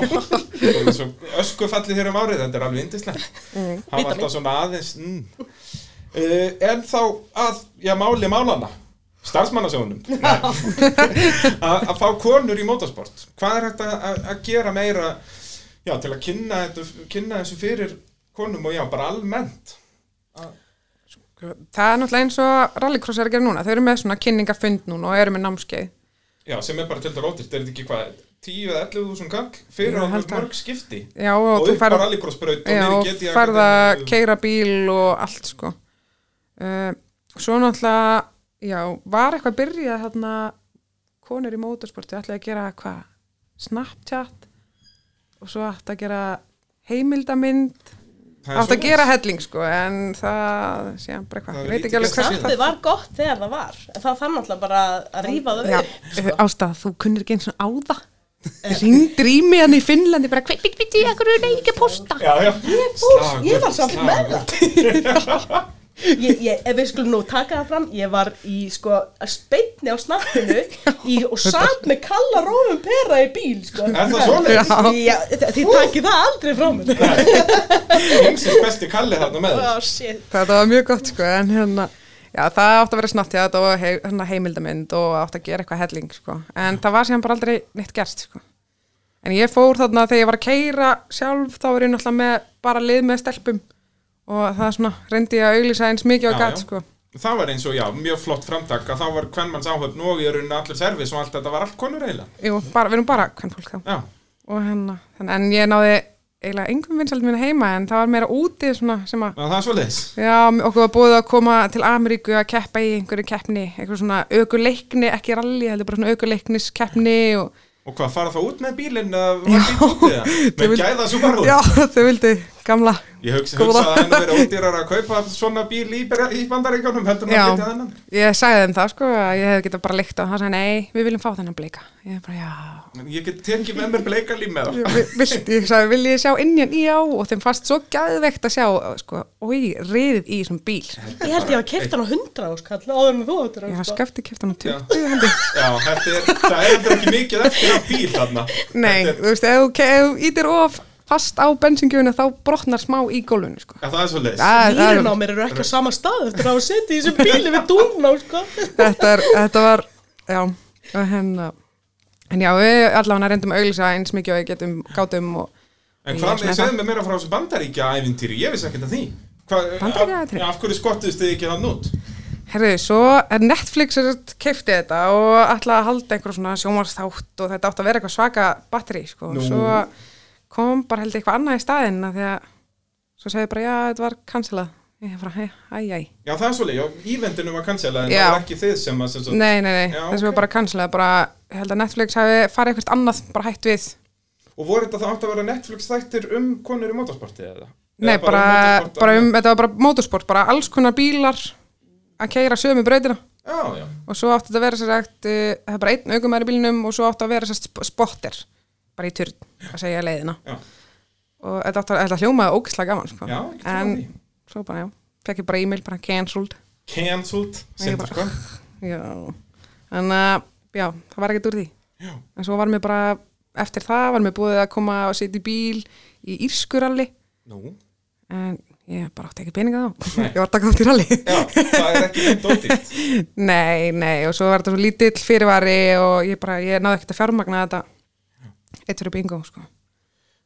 það er svo öskufallið hér um árið, þetta er alveg indislegt. Það var alltaf svona aðeins, mm. uh, en þá að, já, máli málana, starfsmannasjónum, að að fá konur í motorsport. Hvað er hægt að, að- að gera meira, já, til að kynna, þetta, kynna þessu fyrir konum og já, bara almennt.
Það er náttúrulega eins og rallycross er að gera núna. Þau eru með svona kynningafund núna og eru með námskeið.
Já, sem er bara til þetta rótirt, er þetta ekki hvað, 10 eða 11 þúsund kall fyrir að
það.
mörg skipti
Já,
og,
og,
upp á
færð
rallycrossbraut og niður í GT
færð að keira bíl og allt, sko. Uh, svo náttúrulega, já, var eitthvað byrjað þarna konur í motorsporti, ætlaði að gera hvað, Snapchat og svo ætti að gera heimildamind,
Það
átti að gera helling, sko, en það, síðan bara eitthvað,
Það
ég veit ekki alveg hvert.
Snappið var gott þegar það var. Það fann alltaf bara að rífa það
Já,
upp.
ástæða, þú kunnir ekki eins og á það Ringd í mig hann í Finnlandi bara, hveit, hveit, hveit, ég, er ekki að posta
Já, já.
Fús, ég var samt með það. Ég, ég, ef við skulum nú taka það fram, ég var í sko speinni á snappinu í, og satt með kalla rófum pera í bíl sko.
Er það
þi- þið takið það aldrei frá mér.
Heimsins besti kalli þarna með.
Oh, shit.
Þetta var mjög gott sko, en hérna Já, það átti að vera snatt, já, þetta var hei, hérna, heimildamind og átti að gera eitthvað helling, sko. En það var síðan bara aldrei neitt gert, sko. En ég fór þarna þegar ég var að keira sjálf, þá var ég náttúrulega með bara lið með stelpum og það svona reyndi ég að auglýsa eins mikið
Já,
gatt, sko.
Það var eins og, já, mjög flott framtak að þá var kvennmanns áhöfn og í rauninni allir servis og allt þetta var allt konur eiginlega.
Jú, bara, við erum bara hvern fólk þá. Og hérna, en ég náði eiginlega engum vinsald mínu heima, en það var meira úti svona sem að
það er svoleiðis.
Já, okkur var búið að koma til Ameríku að keppa í einhverju keppni, einhverju svona aukuleikni, ekki rally, heldur bara svona aukuleikniskeppni og
Og hvað, fara þá út með bílinn eða var bíl úti það? Með gæða út?
já, þau vildi gamla.
Ég hugsa, hugsa að henni verið ódýrar að kaupa svona bíl í, í bandaríkjónum heldur en
Já.
að getja þennan.
Ég sagði þeim það sko, að ég hef getað bara líkt og hann sagði, nei, við viljum fá þennan bleika. Ég bara, já.
Ég get tekið með mér bleika lím með það.
Ég, sagði, vil ég sjá innjan í á og þeim fast svo gæðveikt að sjá, sko, oi, riðið í þessum bíl.
Ég held ég að kefta hann á 100 áskall áður en þú áttur
Ég
hann
hafa
sko.
skefti kæft hann á
Já.
20 hendi.
Já, þetta er, það er ekki mikið eftir af bíl
veist, fast á bensingjöfuna þá brotnar smá í gólfinu, sko.
já, það er svoleiðis.
Það- það er-
Nýrun á mér eru ekki á sama stað eftir að hafa setið í þessum bíli við dún á sko.
þetta, er, þetta var já, og hérna en já, við allavega reyndum að auglýsa eins mikið og við getum gátum og
En hvað
er
með,
með
mig meira frá þessu bandaríkja ævintýri, ég vissi ekkert af því. Hva,
Bandaríkjaævintýri?
Já, af hverju skottuðist þið ekki þann út?
herðu, svo er Netflix keifti þetta og ætla að halda einhver svona sjómarsþátt og þetta átti að vera eitthvað svaka batteri, sko,
Nú.
svo kom bara held eitthvað annað í staðinn af því að svo segði bara, já, þetta var cancelað ég bara, hei, æ, æ,
Já, það er svoleið, já, ívendinu var cancelað en
Já.
það var ekki þið sem að, sem svo,
nei, nei, nei.
Já,
þessi
ok.
var bara cancelað, bara held að Netflix hafi farið eitthvað annað, bara hætt við.
Og voru þetta það átt að vera Netflix þættir um konur í motorsporti eða?
Nei,
Eða
bara,
motorsport
bara um, þetta var bara motorsport, bara alls konar bílar að keira sömu brautina.
Já,
og svo þetta að vera sér sagt, uh, það er bara einn aukumæri bílnum og svo átti að vera sér sp spotter, bara í turn, að segja leiðina.
Já.
Og þetta þetta hljómaði ógislega gaman, sko.
já,
en svo bara, já, fekk ég bara e-mail, bara cancelled.
Cancelled, sindur sko.
Já, þannig að, já, það var ekkert úr því.
Já.
En svo var mér bara, eftir það var mér búið að koma og setja í bíl í Írskuralli,
Nú,
en ég bara átti ekki peninga þá. Ég var að taka þátt í ralli.
já, það er ekki neitt ódýrt.
Nei, nei, og svo var þetta svo lítill fyrirvari og ég bara, ég náði ekkert að fjármagna þetta eitt fyrir bingo, sko.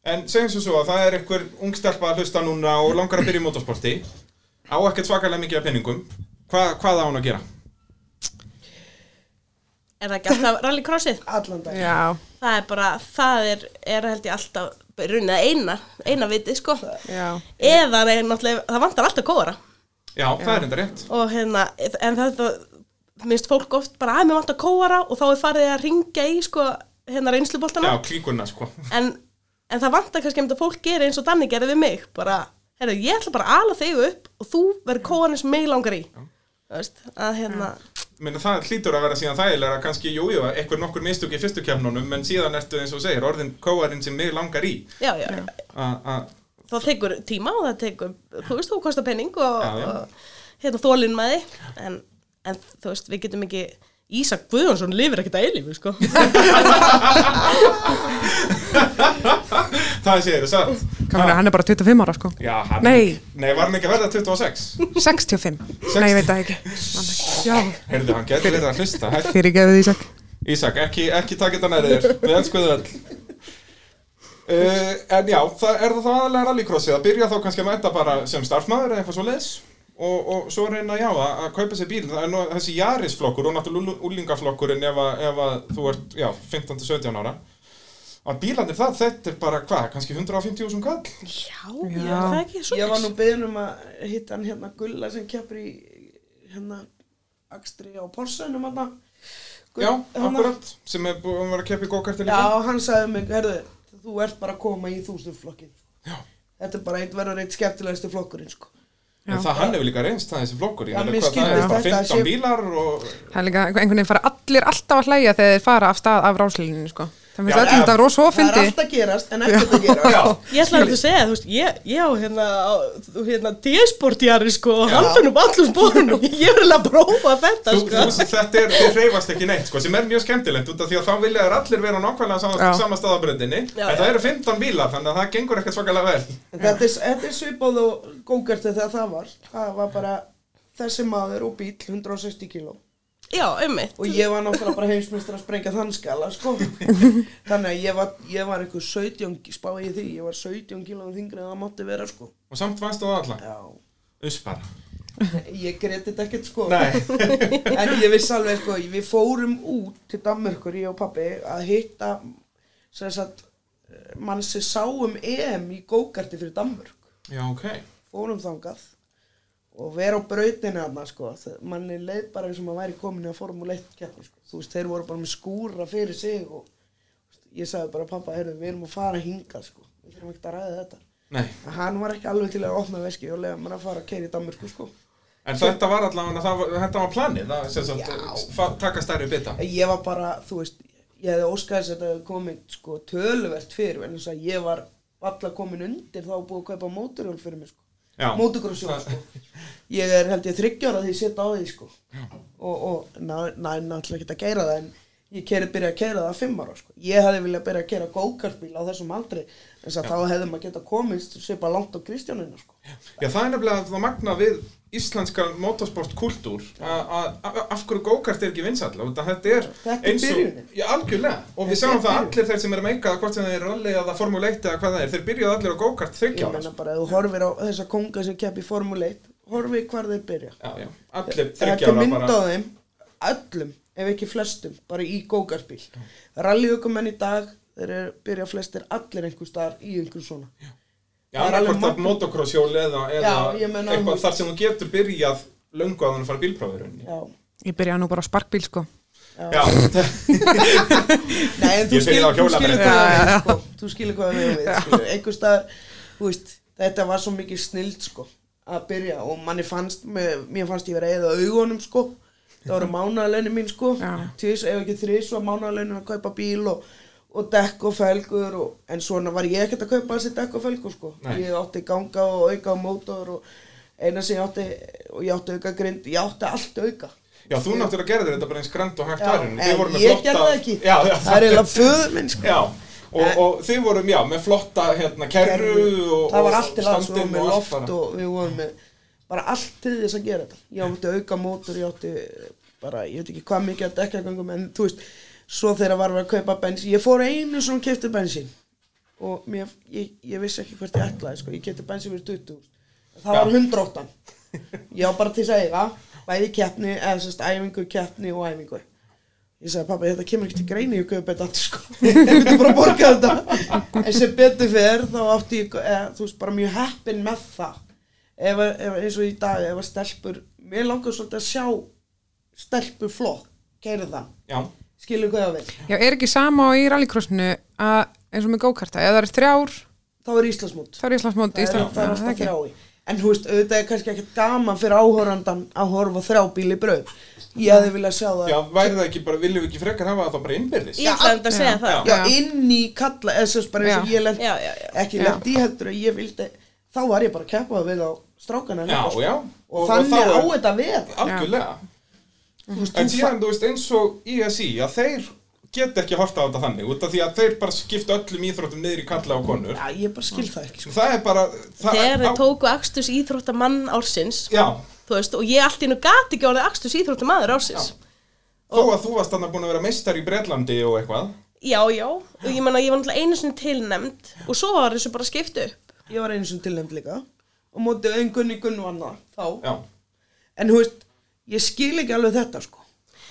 En segjum svo svo að það er einhver ungstelpa að hlusta núna og langar að byrja í motorsporti á ekkert svakalega mikið af penningum Hva, hvað á hún að gera?
Er það ekki alltaf rallycrossið?
allan dag
Já,
Það er bara, það er, er held ég alltaf runnið eina, eina vitið sko.
já,
Eða nei, náttúrulega, það vantar alltaf kóra.
Já, það er enda rétt
Og hérna, en þetta, minnst fólk oft bara, að mér vantar kóra og þá er farið að ringja í sko, hérna reynsluboltana.
Já, klíkunna sko.
En, en það vantar kannski þetta fólk gerir eins og Danni gerði við mig bara, herru, ég ætla bara að ala þig upp og þú verður kóðan sem mig langar í. Þú veist, að hérna
Menni, það hlýtur að vera síðan þægilega kannski, jú, jú, eitthvað nokkur mistök í fyrstu kemnunum en síðan ertu eins og segir, orðin kóarinn sem mig langar í.
Já, já, já.
A- að
það tekur tíma og það tekur, þú veist, þú kostar penning og, og hérna þólinn með þig. En, en þú veist, við getum ekki Ísak Guðjónsson lifir ekkert að eilífu, sko.
Það sé þér satt.
Hvað meina, hann er bara 25 ára sko.
Já, hann
Nei.
Nei, var hann ekki að verða 26?
65, nei ég veit það ekki.
Heyrðu, hann getur verið að hlusta. Hæ,
fyrir gefið Ísak.
Ísak, ekki, ekki taka þetta nærið þér. Við elskuðu öll. Uh, En já, það er það aðalega rallycrossið að byrja þá kannski að mæta bara sem starfmaður eða eitthvað svo leis og, og svo reyna já að, að kaupa sér bíl það er nú þessi Jarisflokkur og náttúrulega úlingaflokkurinn ef, að- ef að þú ert já, 15-17 ára að bílarnir það, þetta er bara hvað, kannski 150.000 kall
Já,
Já.
já. það er ekki svo
Ég var nú beðin um að hitta hann hérna Gulla sem keppur í hérna Akstri á Porsenum hann
Já, akkurat, sem er búin að vera að keppa í gókartir líka
Já, hann sagði mig, herðu, þú ert bara að koma í þúsundflokkin
Já.
Þetta er bara einn verður eitt skemmtilegasti flokkurinn sko.
En það hann hefur líka reynst það þessi flokkur, það er bara
þetta
15
sé-
bílar og
Það er líka einhvern veginn fara allir alltaf að hlæja þegar þeir fara af stað af ráslíninu sko Það finnst
já.
þetta rosa
Það er
fyndi
allt að gerast en ekkert að gera.
Já,
Ég ætla að segja, þú veist, ég, ég á hérna, á- hérna D-sportjari, sko, og hann finnum allum spórunum, ég vil að prófa þetta,
þú,
sko.
þú, þetta er, þið hreyfast ekki neitt sko, sem er mjög skemmtilegt út af því að þá vilja þær allir vera á nákvæmlega sama, sama staðabröndinni en það eru 15 bílar þannig að það gengur ekkert svakalega vel.
Þetta er, þetta er svipað og gókarti þegar það var. Það var bara þessi maður og bíl 160 kíló
Já, einmitt.
og ég var náttúrulega bara heimsmyndstur að sprengja þann skala sko. þannig að ég var, ég var einhver 17, spáði ég því ég var 17 kílóum þingri en það mátti vera sko.
og samt vannst þú alla,
Já,
uss bara.
Ég greti þetta ekkert sko.
Nei,
en ég viss alveg sko, við fórum út til Danmörkur, ég og pappi að hitta sem sagt mann sem sáum EM í gókarti fyrir Danmörk.
Já ok.
Fórum þangað og vera á brautinu hann sko, manni leið bara eins og maður væri komin í að Formule 1 keppni sko. þú veist, þeir voru bara með skúra fyrir sig og ég sagði bara pappa, heyrðu, við erum að fara hingað sko, við þurfum ekkert að ræða þetta.
Nei,
en hann var ekki alveg til að opna veski og lega maður að fara að keira í Danmörku sko.
En þetta var allavega þetta var planið, það, sem sagt, taka stærri bita.
Ég var bara, þú veist, ég hefði óskæðis að þetta komið sko töluvert fyrir en þess að ég var alla komin undir þá búið að kaupa móturhjól fyrir mig sko. Mótorcrossjól sko. Ég er held ég þryggjára því ég setja á því sko. Og, og næ, næ, náttúrulega ekki að keira það en ég keri, byrja að keira það að fimm ára sko. Ég hefði viljað byrja að keira gókartbíl á þessum aldri en þess að þá hefði maður geta komist svipa langt á Kristjáninu sko.
Já, það er nefnilega það magna við íslenska motorsportkultúr að af hverju gókart er ekki vinsall þetta er
Þetta er
eins og. Já, algjörlega, og við
Þetta er
það allir þeir sem eru meikað hvort sem þeir eru rally eða Formule 1 eða hvað það er, þeir byrjuðu allir á gókart
Ég
þryggjára
menna bara, ef þú horfir á þessa konga sem kepp í Formule 1 horfið hvar þeir byrja.
Já, já, allir
Þetta er
þryggjára
mynd á
bara
þeim, öllum, ef ekki flestum, bara í gókartbíl. Rallyökumenn í dag, þeir eru byrja flestir allir einhver staðar í einhver svona.
Já,
það er alveg
annarkvort af
magnað.
motocross-hjól eða, eða
Já,
eitthvað þar sem þú getur byrjað löngu að hann fara bílprófið
Já,
Ég byrjaði nú bara á sparkbíl sko
Já,
nei en þú
á
þú skilur hvað
Já, já,
sko. Þú skilur hvað er, sko. Einhver staðar, þú veist, þetta var svo mikið snild, sko, að byrja og manni fannst, mér fannst ég vera eða augunum, sko. Það voru mánaðalaunin mín, sko. Tvis, ef ekki þrís var mánaðalaunin að kaupa bíl og og dekk og felgur og, en svona var ég ekkert að kaupa þessi dekk og felgur sko.
Nei.
ég átti ganga og auka á mótor og eina sem ég átti og ég átti auka grind, ég átti allt auka
já, þú náttúrulega gerðir þetta bara eins grænt og hægt væri
en ég gerði það ekki
Já, já,
það er eiginlega föður minn sko.
Já, og,
En-
og þið vorum, já, með flotta hérna, kerru og,
það var
og
allt til alls, við vorum með
og allt
loft og við vorum með bara allt til þess að gera þetta. Ég átti auka mótor, ég átti bara, ég veit ekki hvað mikið að dekkjagöngum en þú veist, svo þegar var við að kaupa bensín ég fór einu sem kefti bensín. Og mér, ég, ég vissi ekki hvert ég ætlaði sko. ég kefti bensín fyrir 20 það var 108 ég á bara til að eiga bæði keppni, eða sérst æfingu, keppni og æfingu. Ég sagði pappa þetta kemur ekki til greini ég kaupi þetta sko. ég myndi bara borga þetta. En sem betur fer þá átti ég eða, þú veist bara mjög heppin með það ef, ef, eins og í dag ef að stelpur, mér langar svolítið að sjá stelpur flott það,
Já,
skilur hvað ég vil
Já, er ekki sama á í rallycrossinu að eins og með gókarta, eða það er þrjár
þá er Íslandsmót
þá er Íslandsmót
það
Ísland,
það
Já,
alltaf
ekki.
þrjái En þú veist, auðvitað er kannski ekkert gaman fyrir áhörandan að horfa á þrjá bíli brauð. Ég hefði viljað sjá það.
Já, væri það ekki bara, viljum við ekki frekar hafa það bara innbyrðis?
Ég ætlaði að segja það.
Já, inn í kalla, eða svo bara eins og
Já.
ég
Já, já, já.
ekki
Já.
lent í heldur að ég vildi, þá var ég bara að keppa við á strákana.
Já,
sko.
já.
Og, þannig
þá
á þetta að vera.
Algjörlega.
Þú veist,
En
þú
síðan, þú veist, eins og ISI, að þeir geta ekki horta á þetta þannig, út af því að þeir bara skipta öllum íþróttum niður í kalla og konur.
Já, ég bara skil það ekki, sko.
Það er bara... Það,
Þegar
á-
þeir tóku Axtus íþróttamann ársins, veist, og ég allt í nú gati ekki orðið Axtus íþróttamaður ársins.
þó að þú varst þannig búin að vera meistar í Bretlandi og eitthvað.
Já, já, og ég menna, ég var náttúrulega einu sinni tilnæmd og svo var þessu bara skipt upp.
Ég var einu sem tilnæmt líka. Og mótið einn gunni gunnu annað, þá.
Já.
En þú veist, ég skil ekki alveg þetta, sko.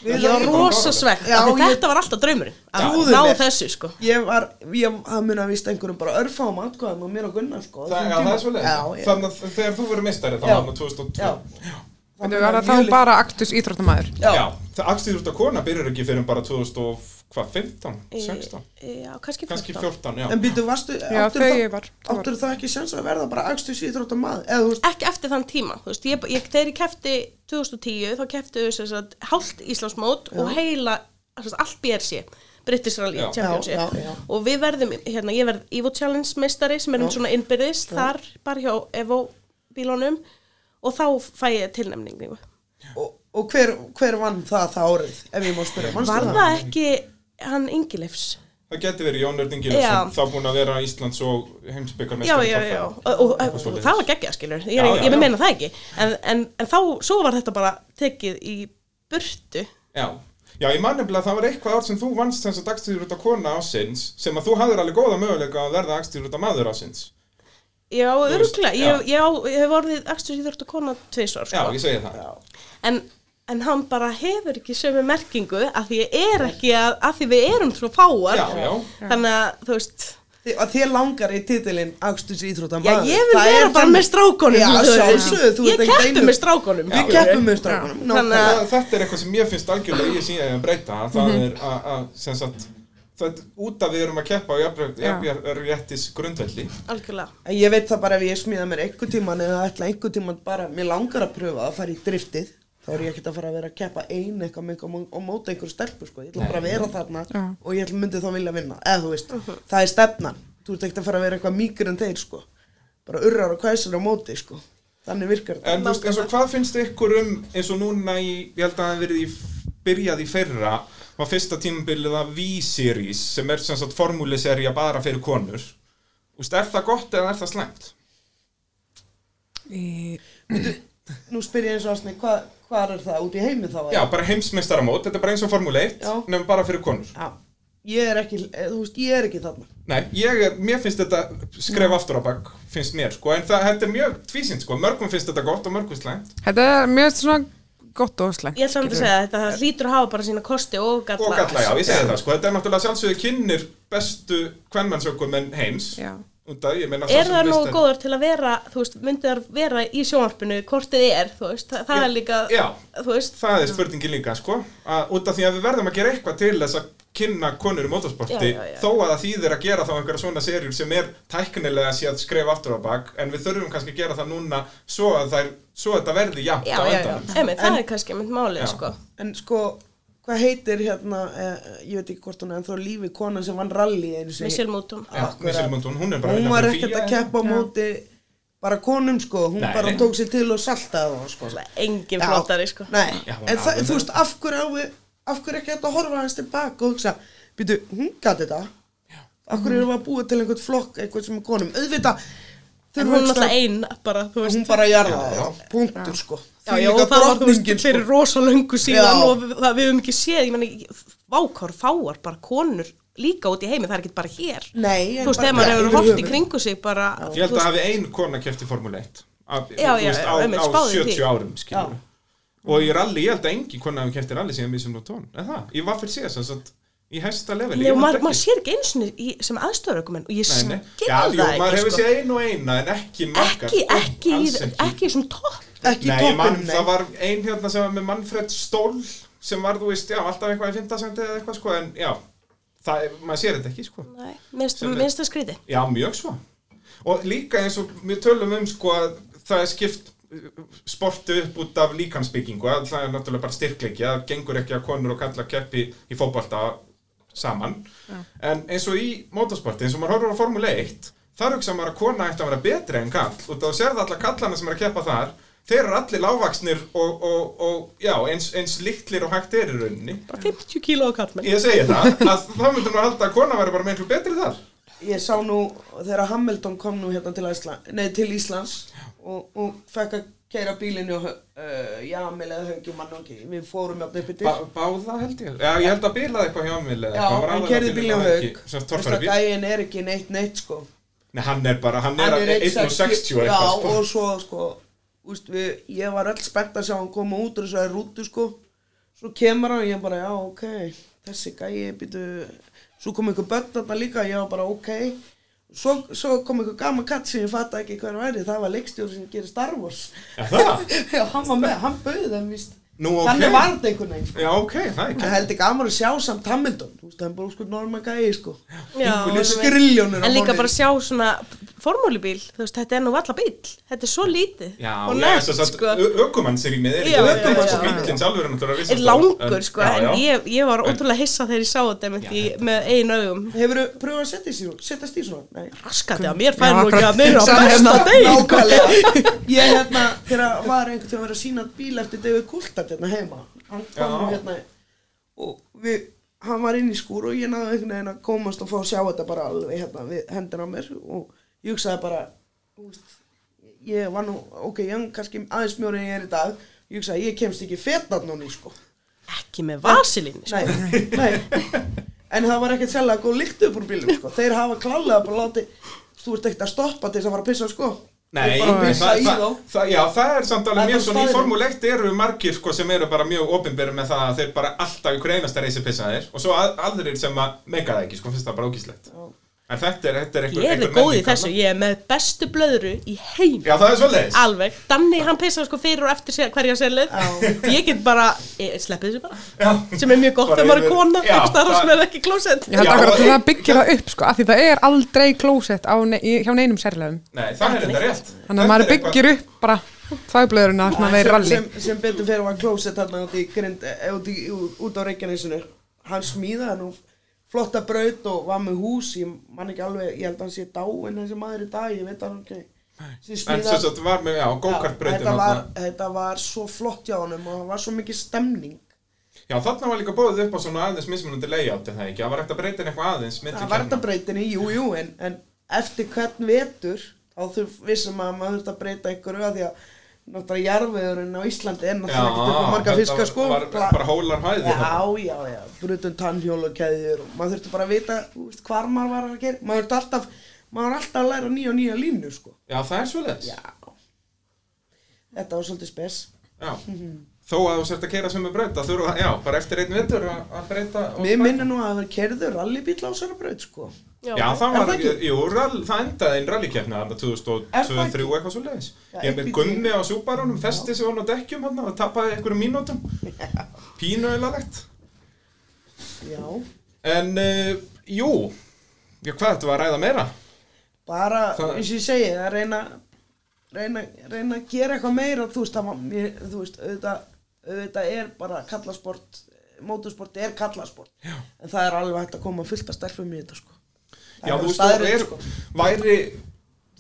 Við
Ég var
bara
rosa
fáránlegt.
svegt,
Já,
af því
ég-
þetta var alltaf draumurinn. Að ná þessu, sko.
Ég var, ég, það mun að víst einhverjum bara örfáum atkvæðum og mér og Gunnar, sko. á
Það, já, það er svo
Já, já.
Þannig að þegar þú verður meistari þá var það 2002.
Já.
Þetta var það þá bara aktus íþróttamæður.
Já.
Já, það Axtíður út af kona byrjar ekki fyrir bara 2015, 16,
Já, kannski 14.
kannski 14, já.
En býtu, varstu,
Já,
áttur
þau
það,
var.
áttur það ekki sens að verða bara akstus íþróttar maður?
Ekki eftir þann tíma, þú veist, ég, ég, þegar ég kefti 2010, þá sem sagt hálft Íslandsmót og heila, sagt, allt BRC, British Rally
Já.
Championship.
Já, já, já.
Og við verðum, hérna, ég verð Evo Challenge meistari sem erum svona innbyrðis, þar bara hjá Evo bílunum og þá fæ ég tilnefningu.
og, og hver, hver vann það það árið, ef ég má spyrja, mannstu
Var
það?
það ekki hann Ingilefs?
Það geti verið Jón Örn
Já.
Ingilesson, þá búin að vera Íslands og
Já,
heimsbyggarmeistari.
já, já, og, og, og, það var geggjað, skilur, ég,
Já,
ég,
já,
ég
já.
meina það ekki, en, en, en þá, svo var þetta bara tekið í burtu.
Já, já, ég man nefnilega að það var eitthvað ár sem þú vannst þess að af kona ásins sem að þú hafðir alveg góða möguleika að verða af maður ásins.
Já, öruglega,
já.
ég, ég, hef orðið íþróttu kona tvisvar,
Já,
sko.
ég segi það.
En, en hann bara hefur ekki sömu merkingu að því ég er ekki að, að því við erum svo fáar.
Já, já.
Þannig að, þú veist,
Þi- Að þér langar í titilinn akstus íþróttar
já,
maður?
ég vil
Það er
vera bara með strákonum. Ég
einu-
með strákonum.
Við keppum með strákunum,
Þannig að-
nákvæmlega.
Það, þetta er eitthvað sem ég finnst algjörlega í síðan að breyta. Það
Mhm.
er að, að, sem sagt, það, út af við erum að keppa á jafnréttis grundvelli.
Algjörlega.
En ég veit það bara ef ég smíða mér einhver tíman eða ætla einhver tíman bara, mér langar að pröfa að fara í driftið þá er ég ekkert að fara að vera að keppa ein eitthvað með eitthvað og móta einhver stelpu sko, ég ætla bara að vera þarna
Já.
og ég ætla myndi þá vilja vinna, eða þú veist það er stefnan, þú ert ekkert að fara að vera eitthvað mýkur en þeir sko, bara urrar og kvæsir á móti sko, þannig virkar þetta.
En þú veist, eins og hvað finnst ykkur um, eins og núna í, ég held að það verið í, byrjað í fyrra, var fyrsta tímabilið af V-Series, sem er sem sagt formúliserja bara fyrir konur. Þú veist, er það gott eða er það
Nú spyr ég eins og aðsni, hvað hva er það út í heimi þá?
Já, bara heimsmeistaramót, þetta er bara eins og Formule 1,
Já.
nefnum bara fyrir konur.
Já, ég er ekki, eh, þú veist, ég er ekki þarna
Nei, ég er, mér finnst þetta skref aftur á bakk, finnst mér, sko, en það, þetta er mjög tvísint, sko, mörgum finnst þetta gott og mörgum slæmt.
Þetta er mjög svona gott og slæmt.
Ég ætla samt að segja þetta hlýtur að hafa bara sína kosti og galla.
Og galla, já, ég segi það, sko, þetta er náttúrulega sjálfsögðu kynir bestu kvennmannsökum en heims.
Já.
Af, ég meina,
Er það nógu góður til að vera, þú veist, myndi það vera í sjónvarpinu, hvort þið er, þú veist, það, það
Já,
er líka,
já.
veist,
Það er spurningin líka, sko, að, út af því að við verðum að gera eitthvað til þess að kynna konur í motorsporti,
Já, já, já.
þó að það þýðir að gera þá einhverja svona serjur sem er tæknilega séð skref aftur á bak, en við þurfum kannski að gera það núna svo að, þær, svo að þetta verði jafnt
já,
á
já, já,
endanum.
emi, það er kannski mynd málið, sko.
En sko, hvað heitir hérna, eh, ég veit ekki hvort hún er en þó lífi kona sem vann rally einu sinni
Michelle Mouton.
Hún er
Hún
vinna
var ekkert að keppa á móti bara konum sko, hún
Nei,
bara
nei.
tók sér til og saltaði það sko.
Engin
Já.
flottari, sko.
Nei,
Já, hún
en það, þú veist, af hverju á við, af hverju ekki hægt að horfa hans tilbaka og hugsa, býtu, hún gæti þetta, af hverju erum við að búa til einhvern flokk, einhvern sem er konum, auðvitað,
En hún er
við
náttúrulega
ekki
ein, bara, þú
að-
veist.
hún bara jarða það, punktur sko.
Já,
Því
já, og það var, þú veist, fyrir
sko.
rosa löngu síðan
Já.
og við, það, við höfum ekki séð, ég meni, vákár fáar bara konur líka út í heimi, það er ekki bara hér.
Nei, en
Þú veist, þegar maður hefur hort í kringu sig bara,
Ég held að hafi ein kona keft í Formule 1 af,
Já,
þú veist, á,
einmitt,
á
spáðu í
70
því.
árum skilur. og í rally, ég held að engin kona hafi keft í rally síðan Michelle Mouton, er það? Ég var fyrir síðan sem sagt, í hæsta leveli
maður,
ekki.
maður sér ekki eins og sem aðstöðurökumenn og ég
Nei, nei.
skil
Já, jú,
það
maður
ekki,
hefur
sko.
séð einu og eina en ekki margar
Ekki, ekki, ekki, ekki sem topp.
ekki toppin,
það var ein hérna sem var með Manfred Stoll sem var, þú veist, já, alltaf eitthvað í 15 sendi eða eitthvað, sko, en já það, er- maður sér þetta ekki, sko
Nei, minnst það skríti.
Já, mjög svo. Og líka eins og við tölum um sko að það er skipt sportu upp út af líkansbyggingu að það er náttúrulega bara styrkleiki það gengur ekki að konur og kalla keppi í fótbolta saman. En eins og í motorsporti, eins og maður horfður á Formule 1 þar hugsa maður að kona ætti að vera betri en kall og þá sérðu alla kallana sem er að keppa þar. Þeir eru allir lágvaksnir og, og, og já, eins, eins litlir og hægt er í rauninni.
Bara 50 kíló á kallmenn.
ég segi það, að þá myndur maður halda að kona veri bara miklu betri þar.
Ég sá nú þegar Hamilton kom nú hérna til, Ísland, nei, til Íslands og, og fekk að keira bílinu og uh, Jamil eða Hauki mann og ekki, við fórum jafn uppi til
Bá, báða held ég, já ég held að bilaði eitthvað eða
Já, hann kerði bílinu
og sem
Þess
torfæri
að gæin er ekki neitt neitt sko.
Nei, hann er bara, hann er,
Hann er
1.60 og
Já,
sko.
og svo sko úst, við, ég var öll spennt að sjá hann koma út úr þessari rútu sko. Svo kemur hann og ég bara, já, ok þessi gæi, býtu svo kom einhver börn þarna líka, var bara, ok svo, svo kom einhver gaman katt sem ég fatt ekki hver væri, það var leikstjóri sem gerir Star Wars.
Já, það?
já, hann var með, hann bauði þeim víst.
Nú, ok.
þannig var þetta einhvern veginn sko.
Já, ok, það er ekki
held ekki gaman að sjá samt Hamilton. Þú veist, það er bara sko norma gæi sko.
Já,
einhverju skriljónir á
En líka bara sjá svona formúlubíl, þú veist, þetta er nú valla bíl. Þetta er svo lítið.
Já,
og
að
sko.
ökumannsrýmið er og
já.
bílinn sjálfur er
er langur, sko,
já,
en
já.
ég, ég var
En-
ótrúlega hissa þegar ég sá þetta með einu augum.
hefur þú pröfað að setja í svona, setjast í svona? Nei.
Raskati að mér fær nú ekki að meira á besta
hérna.
deg.
Nákvæmlega Ég hérna, þegar var einhvern tíma að vera að sína bíl eftir David Coulthard hérna heima Hann kom hérna og við, hann var inn í skúr og ég náði einhvern veginn að komast og fá að sjá þetta bara alveg hérna við hendina á mér og ég hugsaði bara, þú veist, ég var nú, ok, ég er kannski aðeins mjóri en ég er í dag. Ég hugsaði, ég kemst ekki fetat núni, sko.
Ekki með vasilín, sko.
Nei, nei. En það var ekkert sérlega góð lykt upp úr bílum, sko. Þeir hafa klálega bara látið Þú ert ekkert að stoppa til þess að fara að pissa, sko.
Nei, það, það, það, já, það er samt alveg mjög svona í
staðreynd.
Formule 1 eru margir sko sem eru bara mjög opinberi með það að þeir bara alltaf ykkur einasta reysi pissa þeir og svo að, aðrir sem að meika það ekki sko, finnst það bara ógíslegt.
Já.
En þetta er, þetta er einhver,
Ég er
einhver
góð í þessu, ég er með bestu blöðru í heim.
Já, það er svoleiðis
Alveg, Danni hann pissar sko fyrir og eftir sér, hverja sérlið
Já.
Ég get bara, ég sleppi þessu bara
Já.
Sem er mjög gott þegar maður er kona starf
það-
sem er ekki klósett
Ég held akkur að
og-
það byggir það upp sko, af því það er aldrei klósett á ne hjá neinum sérlegum.
Nei, það er þetta rétt
Þannig að maður byggir upp bara þvægblöðurina sem að þeir ralli.
sem, sem betur fyrir var klósett þarna út í grind, eh, út, í, út, út á Reykjanesinu hann smíðaði nú flotta braut og var með hús ég man ekki alveg, ég held að hann sé dáinn þessi maður í dag, ég veit hann ekki. Sem
En
smíðaði-
sem sagt var með, já, go-kart-brautin
þetta, þetta var svo flott hjá honum og það var svo mikið stemning.
Já, þarna var líka bóðið upp á svona aðeins mismunandi layout en það ekki, það var hægt að breyta inn eitthvað aðeins
það var
keppna.
þetta breytinni, jú, jú en, en eftir hvern vetur þá þurf vissum að maður þurft að breyta einhverju að því að náttúrulega jarfiðurinn á Íslandi
Já,
náttúrulega upp á marga fiska sko.
var
Pla-
bara hólar hæði
Já, já, já, brutum tannhjól og keðjur og maður þurfti bara að vita veist, hvar maður var að gera maður þurfti alltaf, maður var alltaf að læra nýja og nýja línu sko.
Já, það er
Já. Þetta var svolítið spes.
Já. Þó að þú sért að keira sem er braut að þurfa, já, bara eftir einn vitur að að breyta og
Mér minnir nú að það var kerður rallybíl á sér braut sko.
Já, það var,
það ekki?
jú, rall, það endaði einn
Er það
2023
ekki?
eitthvað svo leiðis.
Já,
Ég
bíll.
Gunni á Subarunum, festi sig hann á dekkjum hann og tapaði einhverjum mínútum. Pínu eilalegt.
Já
En, uh, jú, já, hvað þetta var að ræða meira?
Bara,
Það-
eins og ég segi, að reyna reyna, reyna að gera eitthvað meira þú veist, það, var- mér, þú veist auðvitað, auðvitað er bara kallasport mótorsport er kallasport Já. en það er alveg hægt að koma fullt að stelfum í þetta sko. Það
Já,
er
þú veist, það er,
sko.
væri,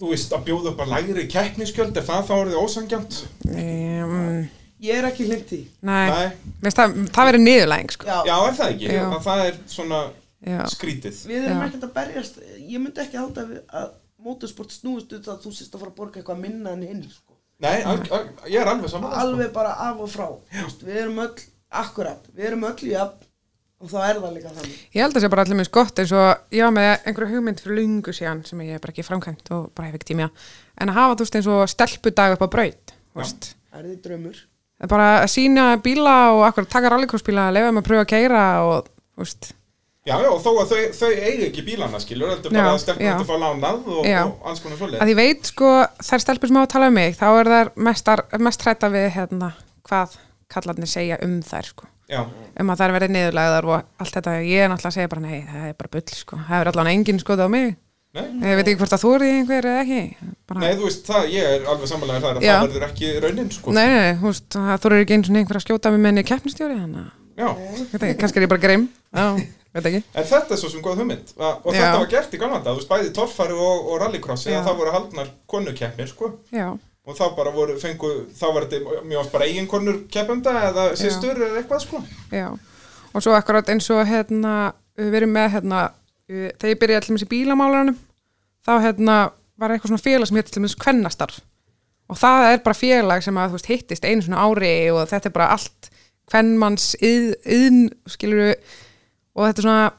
þú veist, að bjóða upp að lægri keppniskjöld, er það þá orðið ósangjönd?
Um,
ég er ekki hlind í
nei,
Nei.
Veist, það, það verið niðurlæging sko.
Já,
Já, er það ekki?
Já.
Að það er svona
Já.
skrítið.
við erum ekkert að berjast ég myndi ekki halda að mótorsport snúist út að þú sést að fara að borga eitthvað minna en hinn sko.
Nei, al, al, ég er alveg saman.
alveg bara af og frá. Þú veist, við erum öll, akkurat við erum öll í að og þá er það líka þannig.
Ég held að það sé bara allir minnst gott eins og ég var með einhverju hugmynd fyrir lungu síðan sem ég hef bara ekki framkvæmt og bara hef ekki tími að en að hafa þú veist eins og stelpudag upp á braut veist.
það er því draumur.
Er bara að sína bíla og akkur taka rallycrossbíla að lefa þeim að pröfa að keira og þú veist,
Já, já, þó að þau, þau eigi ekki bílana, skilur, þetta er bara að stelpum
já.
þetta fá lánað og, og alls konar svoleið.
að ég veit sko þær stelpur sem á að tala um mig þá er þær mestar, mest hrætta við hérna, hvað kallarnir segja um þær sko.
Já,
um að þær verði niðurlæðar og allt þetta. Ég er náttúrulega að segja bara nei, það er bara bull sko. Það er allan enginn skoða á mig.
Nei,
ég veit ekki hvort að þú er í einhver eða ekki. Bara
Nei, þú veist, það, ég er alveg samanlega þar að það verður ekki raunin, sko.
eru og
Já,
kannski er ég bara greim, já.
en þetta er svo sem góð hugmynd. Og
Já.
þetta var gert í gamlanda, þú veist, bæði torfari og, og rallycrossi, að það voru haldnar konnukeppnir, sko.
Já,
Og þá bara voru, fengu, þá var þetta mjög oft bara eigin konnur keppenda eða sýstur eða eitthvað, sko.
já. Og svo akkurat eins og hérna, við erum með hérna, uh, þegar ég byrjaði allir með í bílamálaranum, þá hérna var eitthvað svona félag sem hétt til með kvennastarf. Og það er bara félag sem að veist hittist einu svona ári og þetta er bara allt kvennmanns yðn, skilur og þetta er svona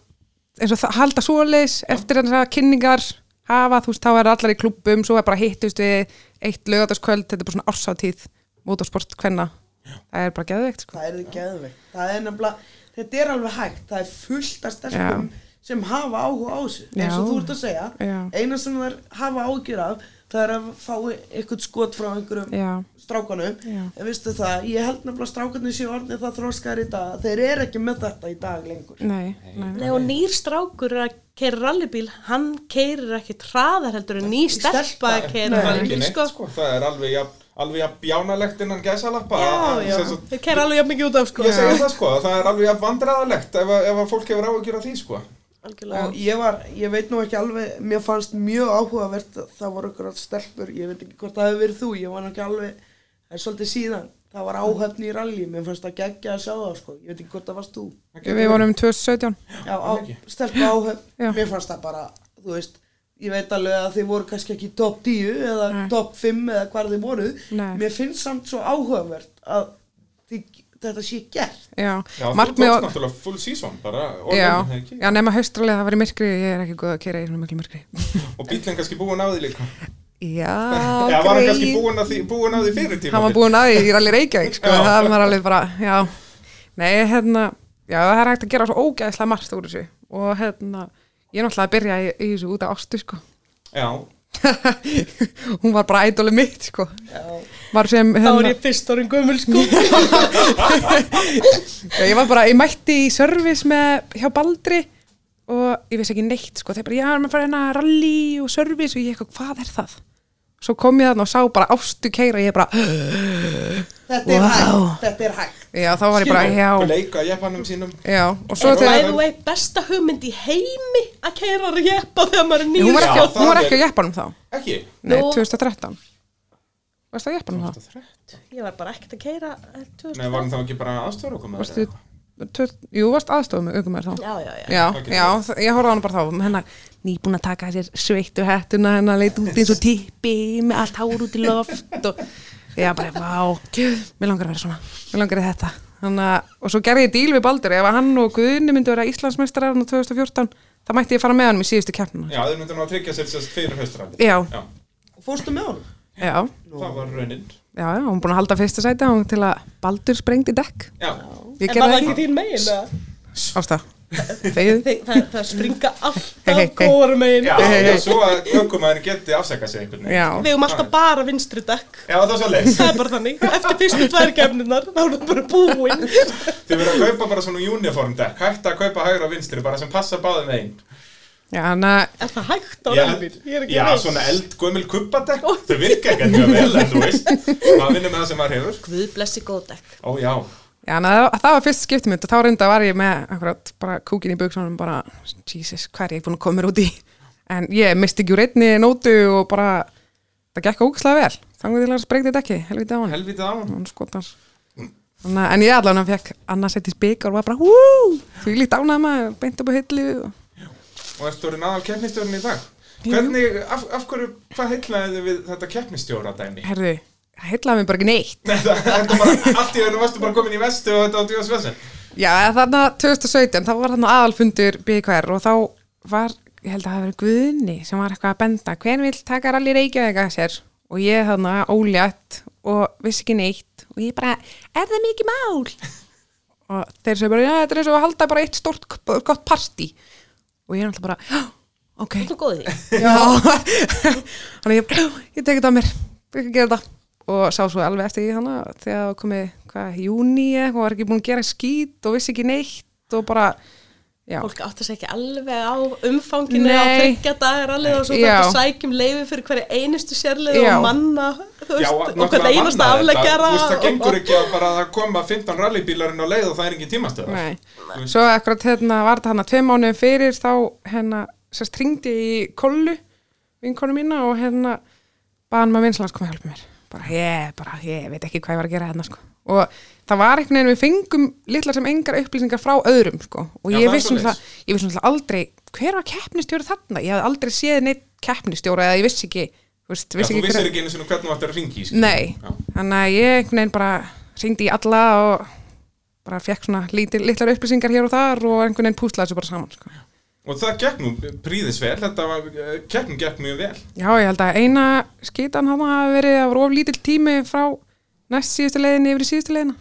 eins og það halda svoleiðis eftir þessar kynningar hafa, þú veist, þá er allar í klubbum svo er bara hittust við eitt lögataskvöld þetta er bara svona ársátíð motorsport kvenna, það er bara geðveikt sko.
það er þið geðveikt. Það er nefnilega, þetta er alveg hægt. Það er fullt af stelpum sem hafa áhuga á þessu eins og þú ert að segja. Eina sem þær hafa ágjur af það er að fá eitthvað skot frá einhverjum
Já,
strákanum
Já.
en veistu það, ég held nefnilega strákanum séu orðnið það þróskar í dag þeir eru ekki með þetta í dag lengur
nei, nei,
Nei, og nýr strákur er að keira rallybíl, hann keirir ekki hraðar heldur en ný stelpa að keira rallybíl, sko.
sko. Það er alveg jafn, alveg jafn bjánalegt innan gæsalappa. Að-
þeir keira alveg jafn mikið út af, sko.
Ég segi það, sko, að það er alveg jafn vandræðalegt ef, að- ef að fólk hefur áhyggjur af því, sko.
Algjörlega.
og ég var, ég veit nú ekki alveg mér fannst mjög áhugavert að það voru ykkur stelpur, ég veit ekki hvort það hefur verið þú ég var nú ekki alveg, það er svolítið síðan það var áhöfni í rally, mér fannst það geggja að sjá það sko, ég veit ekki hvort það varst þú
við vorum 2017
já, á,
ekki.
stelpa áhöfn,
Já.
mér fannst það bara þú veist, ég veit alveg að þið voru kannski ekki top 10 eða
Nei.
top 5 eða hvar þið voru,
Nei.
mér finnst samt svo áhugavert að þið, þetta sé gert.
Já,
Já,
markmið og
náttúrulega full season bara,
Já, já nema haustralega það var í myrkri ég er ekki góð að kera í svona miklu myrkri.
Og bílinn kannski búinn á því líka.
Já,
Já, var hann kannski búinn á því, búinn á því fyrir tíma?
hann var búinn að því í rally Reykjavík sko,
Já.
það var alveg bara, já. Nei, hérna, já það er hægt að gera svo ógæðislega margt úr þessu. Og hérna, ég er náttúrulega að byrja í, í þessu út af ástu sko.
Já,
hún var bara ædoli mitt sko sem,
Þá
hérna,
er ég fyrst orðin gömul, sko.
Ég var bara, ég mætti í service með hjá Baldri og ég vissi ekki neitt sko, þeir bara, já, maður fara hérna rally og service og ég eitthvað, hvað er það? Svo kom ég þarna og sá bara ástu keira og ég bara,
þetta er
Vá.
hægt þetta er hægt
já, þá var ég bara,
og
já,
leika jeppanum sínum.
já, og svo þegar,
the way, besta hugmynd í heimi að keira rjeppa þegar maður er nýr.
hún var ekki,
Já,
hún var
það
ekki
er-
á jeppanum þá,
Ekki?
nei,
Nú-
2013 Varstu á jeppanum þá?
Ég var bara ekkert að keira eh, 2000.
Nei, var hann þá ekki bara aðstöður okkur með
tvö- jú, varst aðstofum með aukumar þá
Já, já, já.
Já,
Ok.
já, ég horfði á hana bara þá hennar nýbúin að taka sér sveittu hettuna hennar leit út eins og tippi með allt hár út í loft og ég bara, vá, mér langar að vera svona mér langar í þetta Þannig, og svo gerði ég díl við Baldur ef að hann og Guðni myndi vera Íslandsmeistarar á 2014, þá mætti ég fara með hann í síðustu keppnuna
Já, þeir myndir nú að tryggja sér sérst fyrir haustrandi.
Já,
Já,
fórstu með honum?
Já,
það var raunin.
já, já, hún er búin að halda fyrsta sæti og til að Baldur sprengdi dekk
Já,
ég
En
gerði
var
það
það ekki
ekki
þín megin, eða?
Ásta, þegið
Þe- Það, það springa alltaf
Hey, hey, hey.
góður megin.
já, já, svo að kökumæðin geti afsakað sig einhvern veginn.
Já,
Við höfum alltaf bara vinstri dekk.
Já, það er svo leys.
Það er bara þannig. Eftir fyrstu tvær kemninar, þá er það bara búinn.
Þið verður að kaupa bara svona uniform dekk, hægt að kaupa hægra og vinstri, bara sem passa báðum einn.
Já, að
Er það hægt á
Já,
er ekki
já,
veist.
svona eldgömmil kubbadekk, þau virka ekki mjög vel, en þú veist, maður vinnur með það sem maður hefur.
Guð blessi góð dekk.
Ó, já,
Já, na, það, það var fyrst skiptimund og þá reynda var ég með akkurat bara kúkin í buksunum bara, Jesus, hvað er ég búin að koma mér út í en ég misti ekki úr einni nótu og bara, það gekk ógæslega vel þannig til að sprengdi þetta ekki, helviti á hann
helvítið á hann.
að- en ég allan að fekk annarsettis byggar og var bara, hú, því líkt ánað maður beint upp á hillu og
Og ertu orðin aðal keppnistjórn í dag? Hvernig, af, af hverju, hvað heitlaði þið við þetta keppnistjóra dæmi?
herðu, það heitlaði mig bara ekki neitt
Þetta þetta bara, allt í öðru varstu bara komin í vestu og þetta á djóðs vesen.
Já, þarna 2017, þá var þarna aðalfundur BKR og þá var, ég held að það verið Guðni sem var eitthvað að benda, hver vill taka rally Reykjavík að sér? Og ég þarna ólétt og vissi ekki neitt og ég bara, er það mikið mál? og þeir segja bara, já, þetta er eins og að halda bara eitt stort gott partí og ég er alltaf bara, ok.
Þú góð í því.
Já, þannig ég, ég tekið þetta á mér, ekki gera þetta. Og sá svo alveg eftir því þannig þegar það komið, hvað, júni eitthvað, var ekki búin að gera skít og vissi ekki neitt og bara, Já.
fólk átti sig ekki alveg á umfanginu á
Nei.
þryggja dagar alveg og svo þetta sækjum leiði fyrir hverja einustu sérlið og manna þú
Já,
veist, og hverja
þetta.
afleggjara
Þú veist, það
og-
gengur ekki að bara að koma 15 rallybílarinn á leið og það er engin tímastöðar
Nei.
Þú veist.
Svo akkurat hérna var þetta hann að tvei mánuðum fyrir þá hérna sérst ringdi í kollu vinkonu mína og hérna baðan maður vinslan sko að hjálpa mér bara ég, bara ég veit ekki hvað ég var að gera hérna sko og það var einhvern veginn við fengum litlar sem engar upplýsingar frá öðrum sko. Og
Já,
ég vissum vissum það aldrei hver var keppnistjóri þarna, ég hafði aldrei séð neitt keppnistjóra eða ég vissi ekki þú veist,
Já, þú vissir
hver
ekki einu sinni hvernig þú ættir að ringi
Nei,
Já.
þannig að ég einhvern veginn bara ringdi í alla og bara fekk svona lítil, litlar upplýsingar hér og þar og einhvern veginn púslaði þessu bara saman sko.
Og það gekk nú príðis vel, þetta var, keppnum gekk mjög vel.
Já, ég held að eina skitan hafi verið að voru of lítill tími frá næst síðustu leiðinni yfir í síðustu leiðina.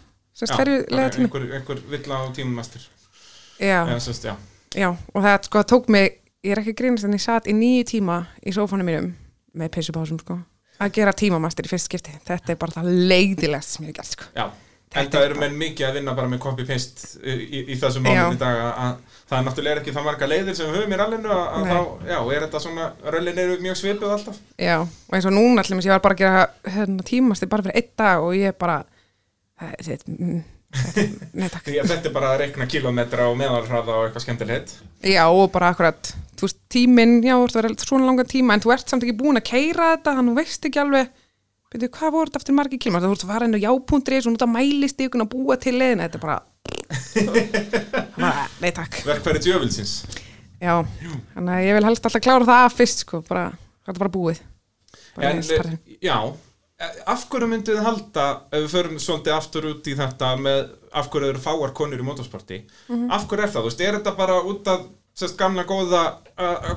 Einhver, einhver vill á tímumastur
já,
Já, já.
Já, og það sko tók mig ég er ekki grínast en ég satt í nýju tíma í sófanum mínum með peysupásum sko að gera tímamastur í fyrst skipti. Þetta er bara það leiðilegast sem ég hef gert sko.
Já,
Þetta er
eru menn mikið að vinna bara með copy-paste í, í, í þessum málum í dag að, að það er náttúrulega ekki það marga leiðir sem við höfum í rallinu að, þá, já, er þetta svona, rallin eru mjög svipuð alltaf.
Já, og eins og núna allir ég var bara að gera hérna, tímastir bara fyrir einn dag og ég bara þetta, þetta, mm, þetta,
er bara að reikna kilometra og meðalhraða og eitthvað skemmtilegt.
Já, og bara akkurat, þú veist, tíminn, já, þú veist, það er svona langan tíma en þú ert samt ekki búin að keira þetta þannig veist ekki alveg Byrju, hvað voru þetta eftir margir kilómetrar? Þú veist, að fara inn á jápuntri, svona út að mælist ykkur að búa til leiðina, þetta er bara, bara nei takk.
Verkfæri djöfilsins
Já, þannig að ég vil helst alltaf klára það af fyrst, sko, bara, þetta er bara búið. Bara
En,
eins parinn.
já, af hverju myndið þið halda ef við förum svolítið aftur út í þetta með af hverju eru fáar konur í motorsporti
Mhm.
af hverju er það, þú veist, er þetta bara út af sérst gamla góða að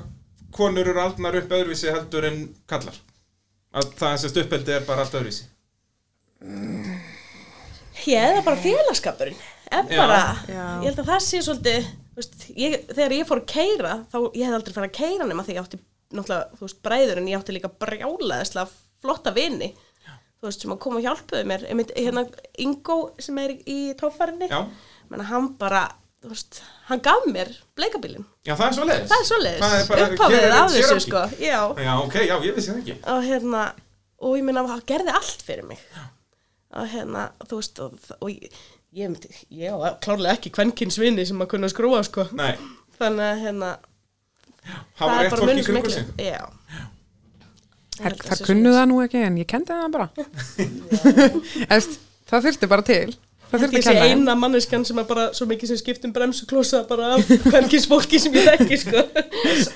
konur eru aldnar upp öðruvísi heldur en kallar að það er sérst uppeldi er bara allt öðruvísi.
Já, eða bara félagskapurinn. Er
Já.
bara,
Já.
ég held að það sé svolítið þú veist, ég, þegar ég fór að keira þá ég hef aldrei farið að keira nema því ég átti náttúrulega, þú veist, bræður en ég átti líka brjálaðislega flotta vini þú veist, sem að koma og hjálpuðu mér. Einmitt, hérna, Ingo sem er í,
Já,
menna hann bara, þú veist hann gaf mér bleikabílinn,
já það er svoleiðis.
Það er svoleiðis.
Það er bara- er
af þessu sko, já.
Já, ok, já, ég vissi það ekki.
Og hérna og ég meina hann gerði allt fyrir mig. Og hérna þú veist og, og ég, ég, myndi, ég á klárlega ekki kvenkinsvinni sem að kunna skrúa sko.
Nei,
þannig að hérna
það var rétt fólk í
munur sem
sig.
Já.
Kunnu
svoleiðis.
það nú ekki, en ég kendi það bara. Það þurfti bara til. Það þurfti
ég
að
eina manneskjan sem er bara svo mikið sem skiptum bremsuklosa bara af kvenkinsfólki sem ég þekki sko.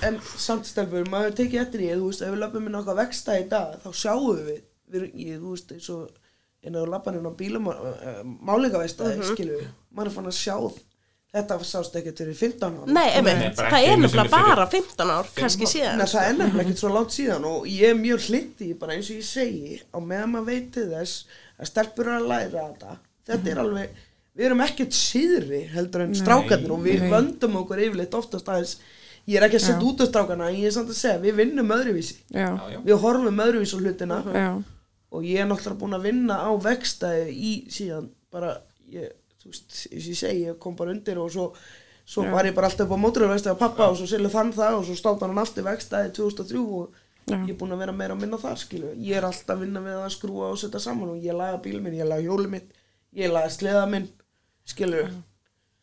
En samt stelpur, maður tekið eftir því, þú veist, ef við löpum inn á okkar vegstæð í dag, þá sjáum við, við ég, þú veist, eins og inn á lappaninn á bílum, uh, málingavegstæði, mm skilur við, maður er fann að sjá þetta sást ekkert fyrir 15 ára.
nei, emi,
Nei,
það
ekki
er
einu
nefnilega bara 15 ár kannski
Nei,
síðan
það er nefnilega ekkert svo langt síðan og ég er mjög hlindi bara eins og ég segi á meðan maður veit til þess að stelpur eru að læra þetta þetta er alveg, við erum ekkert síðri heldur en strákarnir og við vöndum okkur yfirleitt oftast aðeins. Ég er ekki að setja út af strákarna en ég er samt að segja, við vinnum öðruvísi.
Já,
við horfum öðruvísi á hlutina.
Já,
og ég er náttúrulega búin að vinna á vegstæði í síðan bara, ég, þú veist, eins og ég segi ég kom bara undir og svo svo var ég bara alltaf upp á móturvegstæði á pappa og svo selja þann það og svo státt hann aftur vegstæði 2003 og
Já.
ég er búin að vera meira að minna þar skilu ég er alltaf að vinna við að skrúa og setja saman og ég laga bíl minn, ég laga hjóli mitt ég laga sleða minn skilu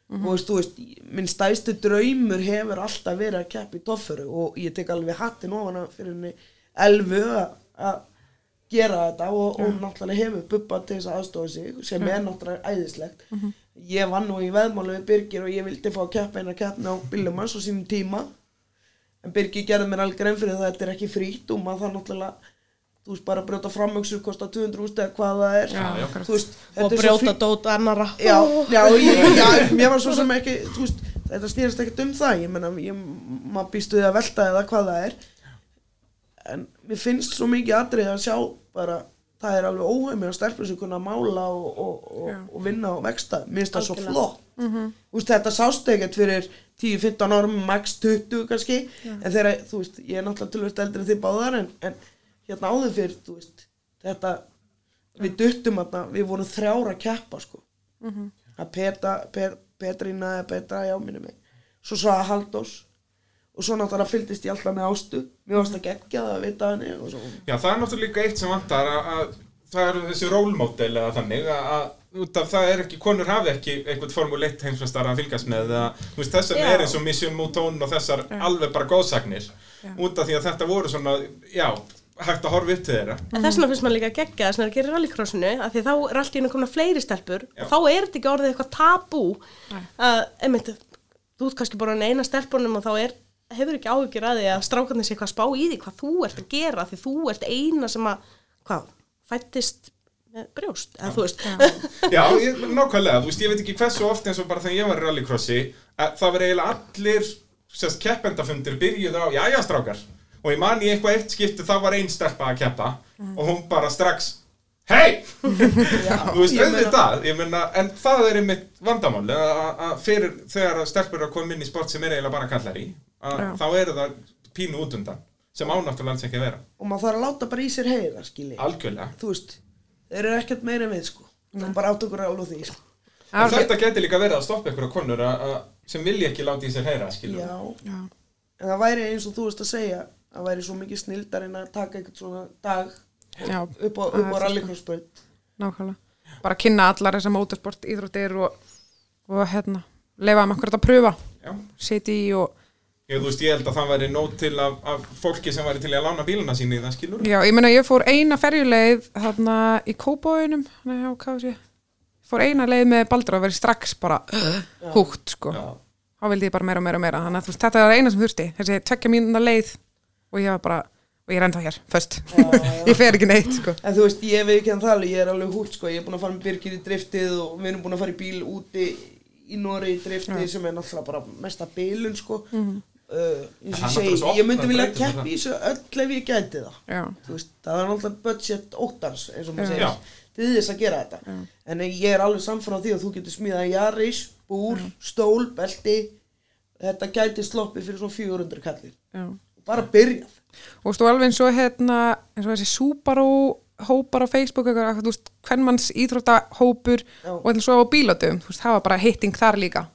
og veist, þú veist, minn stæðstu draumur hefur alltaf verið að keppa í toffuru og ég tek alveg hattin ofan að fyrir henni elfu að- að gera þetta og, og náttúrulega hefur bubba til þess að aðstofa sig sem er náttúrulega æðislegt. Ég vann nú í veðmáli við Birgir og ég vildi fá að keppa eina keppni á bílum hans á sínum tíma. En Birgir gerði mér alveg grein fyrir það að þetta er ekki frítt og maður það náttúrulega þú veist bara að brjóta framöksur kosta 200 úst eða hvað það er.
Já, já.
veist,
og brjóta dót annara
já, já, ég, já, mér var svo sem ekki þú veist, þetta snýrist ekkert um það. Ég menna, ég, maður býst við að velta eða hvað það er. En mér finnst svo mikið atrið að sjá bara, það er alveg óheimið að stelpur sem kunna mála og, og, og, og vinna á vegstað, mér finnst það svo flott. Þú veist, þetta sást ekkert fyrir 10-15 árum, max 20 kannski, en þegar, þú veist, ég er náttúrulega tölvist eldri en þið báðar, en, en hérna áður fyrir, þú veist, þetta, við duttum þarna, við vorum þrjára að keppa, sko. Að Petra, Pet, Petrína eða Petra, já, minni mig, svo sagði Haldós og svo náttúrulega fylgdist ég alltaf með ástu. Mér varst að gegja það að vita henni og svo
Já, það er náttúrulega líka eitt sem vantar að, að það eru þessi rólmódel eða þannig að, að út af það er ekki, konur hafi ekki einhvern formule 1 heimsvestar að fylgast með eða, þú veist, þessar
Já.
er eins og Mission Mouton og þessar alveg bara góðsagnir. Út af því að þetta voru svona, já, hægt að horfa upp til þeirra.
En þess vegna finnst maður líka að gegja þess að það gerir rallycrossinu af því þá er allt í hennu komin fleiri stelpur
Já.
og þá er þetta ekki orðið eitthvað tabú. Að, einmitt, þú ert kannski bara eina stelpunum og þá er, hefur ekki áhyggjur að því að strákarnir sé eitthvað að spá í því hvað þú ert að gera því þú ert eina sem að, hvað, fættist með brjóst, eða þú veist.
Já, ég, nákvæmlega, þú veist, ég veit ekki hversu oft eins og bara þegar ég var í rallycrossi að það var eiginlega allir sérst keppendafundir byrjuð á, jæja strákar og ég man í eitthvað eitt skipti þá var einn stelpa að keppa. Og hún bara strax hei, þú veist, auðvitað. Ég meina, en það er einmitt vandamál að að fyrir þegar að stelpur eru að koma inn í sport sem er eiginlega bara kallar í þá eru það pínu út undan sem ánáttúrulega alls ekki að vera.
Og maður þarf að láta bara í sér heyra skilji.
Algjörlega,
þú veist, þeir eru ekkert meira en við sko. Það bara átt okkur alveg á því sko.
Þetta geti líka verið að stoppa ykkur konur að, að, sem vilja ekki láta í sér heyra skilur
já,
Já.
en það væri eins og þú veist að segja það væri svo mikið snildar en að taka eitthvað svona dag
Já,
upp á, á
svo
rallycrossbraut
nákvæmlega. Bara kynna allar þessar mótorsport íþróttir og, og hérna, leifa þeim akkurat að pröfa,
Já.
sitja í og
Ég, veist, ég held að það væri nót til af, af fólki sem væri til að lána bíluna síni í það skilur.
Já, ég meina ég fór eina ferjuleið þarna í sé Fór eina leið með Baldur og verið strax bara uh, húgt, sko
Já.
Þá vildi ég bara meira og meira og meira Þannig að veist, þetta er það eina sem þurfti Þessi tvekja mínuna leið og ég var bara, og ég er ennþá hér, föst Ég fer ekki neitt, sko
En þú veist, ég veit ekki hann það alveg, ég er alveg hútt sko, ég er búin að fara með Birgir í driftið og við erum búin að fara í bíl úti í Nóri í driftið sem er náttúrulega bara mesta bílun sko.
Mhm.
uh, eins og
Það er
ég segi, ég myndi vilja keppi í þessu öll ef ég gæti það.
Já,
Þú veist, það er náttúrulega budget óttans eins og maður
Já.
segir, til þess að gera þetta. En ég er alveg samfram á því að þú getur smíðað Jaris, búr, stól, belti, þetta gæti sloppið fyrir svona 400 kallir. Bara byrjað.
Og þú alveg eins og hérna, eins og þessi Subaru hópar á Facebook eitthvað, þú veist, hvernmanns íþróttahópur og eins og á bílótum, þú veist, það var bara hitting þar líka.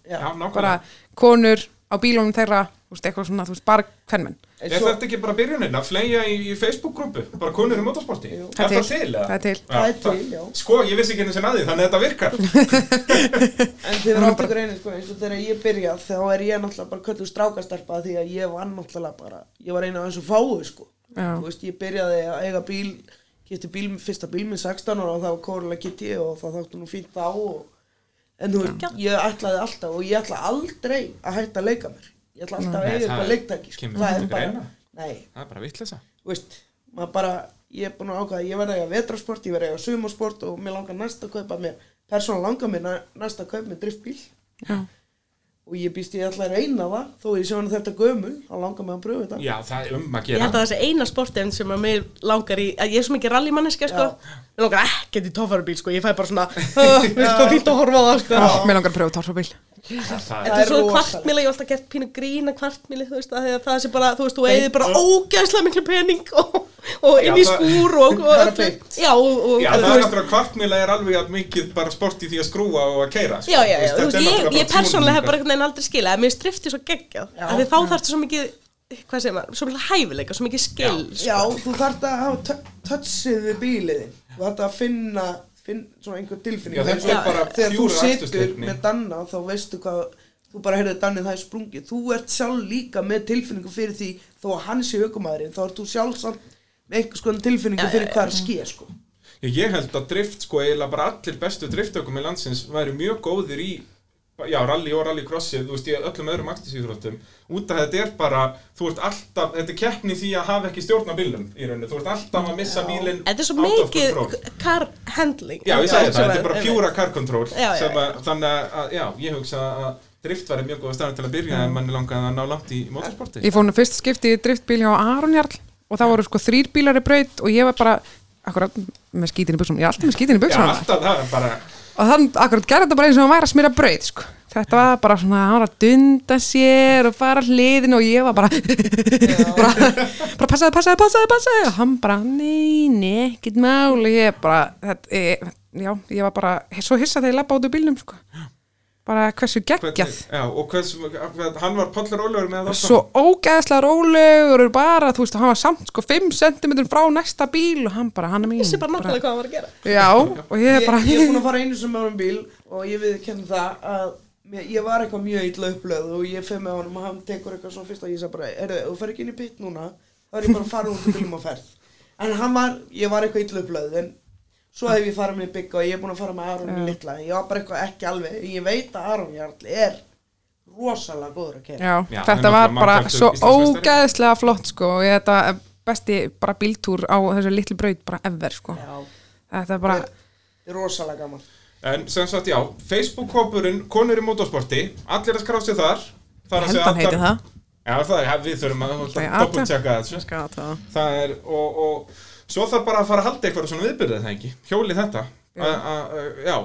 Bara konur á bílónum þeirra veist, eitthvað svona, þú veist, bara hvernmenn
En
Er
svo-
þetta ekki bara byrjunin að fleia í, í Facebook-grúpu? Bara konur í motorsporti?
Jú.
Er það til? eða?
Það er til.
Það er til, já.
Sko, ég vissi ekki henni sem að því, þannig að þetta virkar.
En þið verður átt ykkur einu, sko, eins og þegar ég byrjað, þá er ég náttúrulega bara kölluð strákastelpa því að ég var náttúrulega bara, ég var eina af þessu fáu, sko.
Já.
Þú veist, ég byrjaði að eiga bíl, geti bíl, fyrsta bíl með 16 ára og það var Corolla GT og það þáttu nú fínt þá og, en þú veist, ég ætlaði alltaf og ég ætla aldrei að hætta að leika mér. Ég ætla alltaf að eiga eitthvað leiktæki, sko. Það er bara,
greina.
nei,
Það er bara vittlisa.
þú veist, maður bara, ég er búin að ákvæða, ég verði að eiga vetrasport, ég verði að eiga sumarsport og mér langar næst að kaupa mér, persónulega langar mér næ- næst að kaupa mér driftbíl
Já.
og ég býst ég ætla að reyna það þó ég sé hann þetta gömul, þá langar mig að pröfa þetta
Já, það er um að
Ég
gera.
held að þessi eina sportin sem að mér langar í, að ég er svo mikið rallymanniska sko, mér langar ekkert í tófarubíl sko, ég fæ bara svona, "Ah, mér að sko.
Mér langar að pröfa torfabíl
Það
Þetta
er,
svo kvartmíla, ég hef alltaf gert pínu grína kvartmíli, þú veist, það sé bara, þú veist, þú eigið bara ógæðslega miklu pening og, og inn í skúr og. Já, og, og
já,
þú
það er náttúrulega kvartmíla er alveg að mikið bara sport í því að skrúa og að keira.
já, já, já, þú veist, ég, persónlega hef bara einhvern veginn aldrei skilað, að mér strifti svo geggjað, þá þarftu svo mikið, hvað segir maður, svo mikið hæfileika, svo mikið skill,
Já, þú þarft að hafa tö- touchið við bíliðin þú þarft að finna, finna svona einhver tilfinning
Já, er bara
þegar þú
akstursleikni.
með Danna þá veistu hvað þú bara heyrðu Danni það er sprungið þú ert sjálf líka með tilfinningu fyrir því þó að hann sé aukumæðurinn þá ert þú sjálf samt með einhvers konar tilfinningu fyrir hvað er ske sko.
Já, ég held að drift, sko, eiginlega bara allir bestu driftökum í landsins væri mjög góðir í, já, rally og rallycrossi, þú veist, í öllum öðrum aktisíþróttum, út af þetta er bara, þú ert alltaf, þetta er keppni því að hafa ekki stjórn á bílnum í rauninu, þú ert alltaf að missa bílinn
Þetta er svo mikið car handling.
Já, ég það,
sem
þetta er bara pjúra car control,
Já, já,
sem
já.
að, þannig að, já, ég hugsa að drift væri mjög góða stafn til að byrja en manni langaði að ná langt í motorsporti.
Ég fór nú fyrst skipti í driftbíl hjá Aronjarl og það voru sko þrýr bílar í braut og ég var bara, akkurat með skítin í buksum, ég er alltaf með skítin í
Já,
buksum
alltaf það er bara,
og þann akkurat gerði þetta bara eins og hann væri að smyrja braut sko. þetta var bara svona, hann var að dunda sér og fara hliðin og ég var bara bara, bara passaði, passaði, passaði, passaði og hann bara, nei, nei, ekkert mál og ég bara, þetta, ég, já, ég var bara svo hissa þegar ég lappa út úr bílnum sko. Bara hversu geggjað.
Hvernig, já, og hvers, hvað, hann var Pállur Ólaugur með það
svo ógeðslega rólegur og bara, þú veist, hann var samt sko 5 cm frá næsta bíl og hann bara, hann er mín.
Ég sé bara náttúrulega hvað hann var að gera.
já, og ég er bara
ég er búin að fara einu sem með honum bíl og ég við kenna það að ég var eitthvað mjög illa upplöð og ég fyrir með honum og hann tekur eitthvað svona fyrst og ég sagði bara, erðu, þú fer ekki inn í pitt núna þá er ég bara að fara út í bílum og ferð. En hann var, ég var eitthvað illa upplöð en svo hef ég farið með bygga og ég er búin að fara með Aron í litla. Ég var bara eitthvað ekki alveg, ég veit að Aron Jarl er rosalega góður að kera
já,
Já, hann
þetta var bara svo ógeðslega flott sko og ég þetta er besti bara bíltúr á þessu litlu braut bara ever sko.
Já,
þetta er bara,
þetta er rosalega gaman.
En sem sagt, já, Facebook-kópurinn Konur í motorsporti, allir að skrá sig þar. Þar að segja allar-
það.
Já, það er, við þurfum að doppeltjekka
að það.
Það er, og, og svo þarf bara að fara að halda eitthvað svona viðbyrði það ekki, hjóli þetta.
Já.
A- a- a- Já,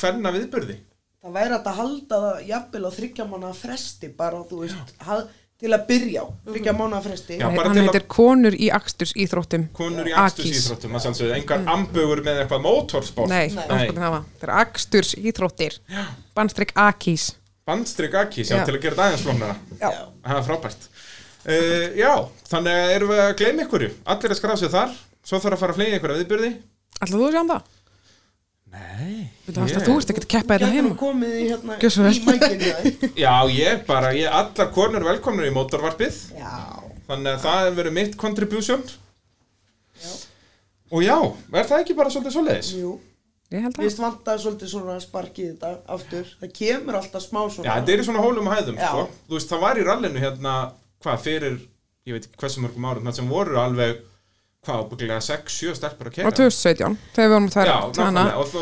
hvenna viðbyrði
það væri að halda það jafnvel á þryggja mánu fresti bara þú veist, hal, til að byrja á. Þryggja mánu fresti.
Já,
hann
að-
heitir Konur í Aksturs íþróttum
Konur í aksturs íþróttum, að sannsögðu, engar ambugur með eitthvað motorsport.
Nei,
Nei.
Það er Aksturs íþróttir Bandstrykk Akís.
Bandstrik akís, já,
Já.
til að gera það aðeins flóknara
Já.
Það er frábært. Uh, Já, þannig að erum við að gleyma ykkurju Allir að skrá sig þar, svo þarf að fara að flega einhverja viðbyrði
Ætlaðu þú að sjá um það?
Nei.
Þú veist að þú ert ekkert að keppa þetta
Gætum
heima.
komið í hérna
svo
í mækinu já.
Já, ég bara, ég, allar konur velkomnur í mótorvarpið.
Já,
Þannig að það hefur verið mitt contribution.
Já.
Og já, er það ekki bara svolítið svoleiðis?
jú.
Ég held
Ég
að
veist vantaði svolítið svona sparkið þetta aftur. Það kemur alltaf smá svona.
Já, þetta er í svona hólum og hæðum, sko. Þú veist, það var í rallinu hérna, hvað, fyrir Ég veit ekki hversu mörgum árum Það sem voru alveg, hvað, bygglega 6-7 stelpur að
á
kera
2017 þegar við vorum
það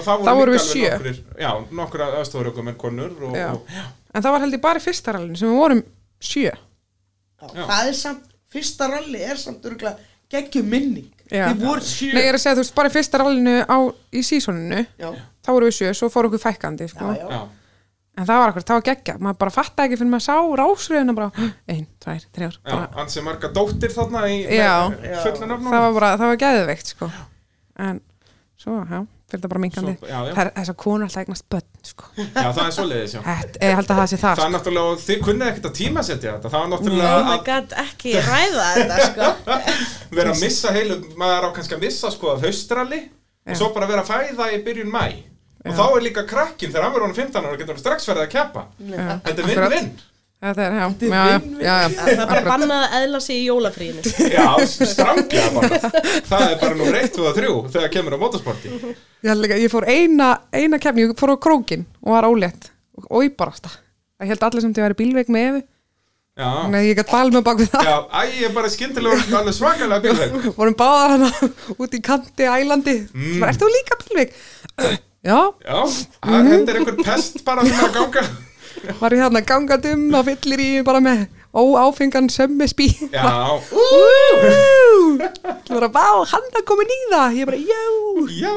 þá
voru
vorum við
alveg
sjö.
nokkrir Já, nokkur aðstofur okkur með konur og,
Já.
og, já,
en það var held ég bara í fyrsta rallinu sem við vorum sjö
Já,
Já.
Það er samt, fyrsta ralli er samt örgulega geggjum minning
Já.
Þið voru sjö
Nei, ég er að segja, þú veist, bara í fyrsta rallinu á, í sísoninu
Já,
þá vorum við sjö, svo fór okkur fækkandi sko.
já, já.
En það var akkur, það var geggja maður bara fattaði ekki fyrir maður sá rásröðuna bara, ein, tvær, þrjár
já,
bara,
ansi marga dóttir þarna í
Já.
fullu nafnum
það var bara, það var geðveikt sko. en svo, já, fyrir það bara
Svo-
það er þessar konur alltaf eignast börn sko.
Já, það er svoleiðis, já
Þetta, ég held að það sé það
Það er
sko.
náttúrulega, þið kunnið ekkert að tímasetja þetta Það var
Oh
náttúrulega
my
að
god, ekki ræða þetta, sko.
vera að missa heilu Maður á kannski að missa sko
Já.
Og svo bara vera að fæða í byrjun mæ Og þá er líka krakkin, þegar hann verður honum 15 ára Getur hann strax verið að keppa.
Já,
Þetta er vinn-vinn.
Þetta er, já, já, já, já, já,
Það er bara bannað að eðla sig í jólafríinu.
Já, stranglega bara. Það er bara nú reitt og þrjú Þegar kemur á motorsporti.
Ég, fór eina, eina kefni, ég fór á krókin og var ólétt. Og óýbarasta ég held allir sem þið væri bílveik með
Já,
þannig að ég gætt bal með bak við það.
Já, æ, ég er bara skyndilega alveg svakalega bílveg
vorum báðar hana út í kanti ælandi. Mm. Ertu þú líka bílveik? Já,
Já, að, þetta er einhver pest bara sem er að ganga.
Var ég þarna gangandi um á fyllir í bara með óáfengan sömmi spí
Já,
Þú var að bá, hann er komin í það Ég bara, já
já.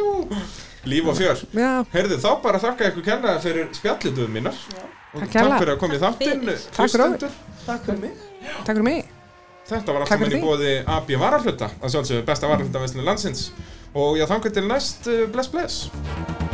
Líf og fjör.
Já,
Heyrðu, þá bara þakka ykkur kærlega fyrir spjallituðum mínar. Og
Takk
fyrir að koma í þáttinn
Takk fyrir
hlustendur.
Takk fyrir mig.
Takk fyrir mig.
Þetta var
fyrir
með í bóði AB Vararhluta að sjálfsögðu besta vararhlutaveslun landsins. Og já, þangar til næst, uh, bless bless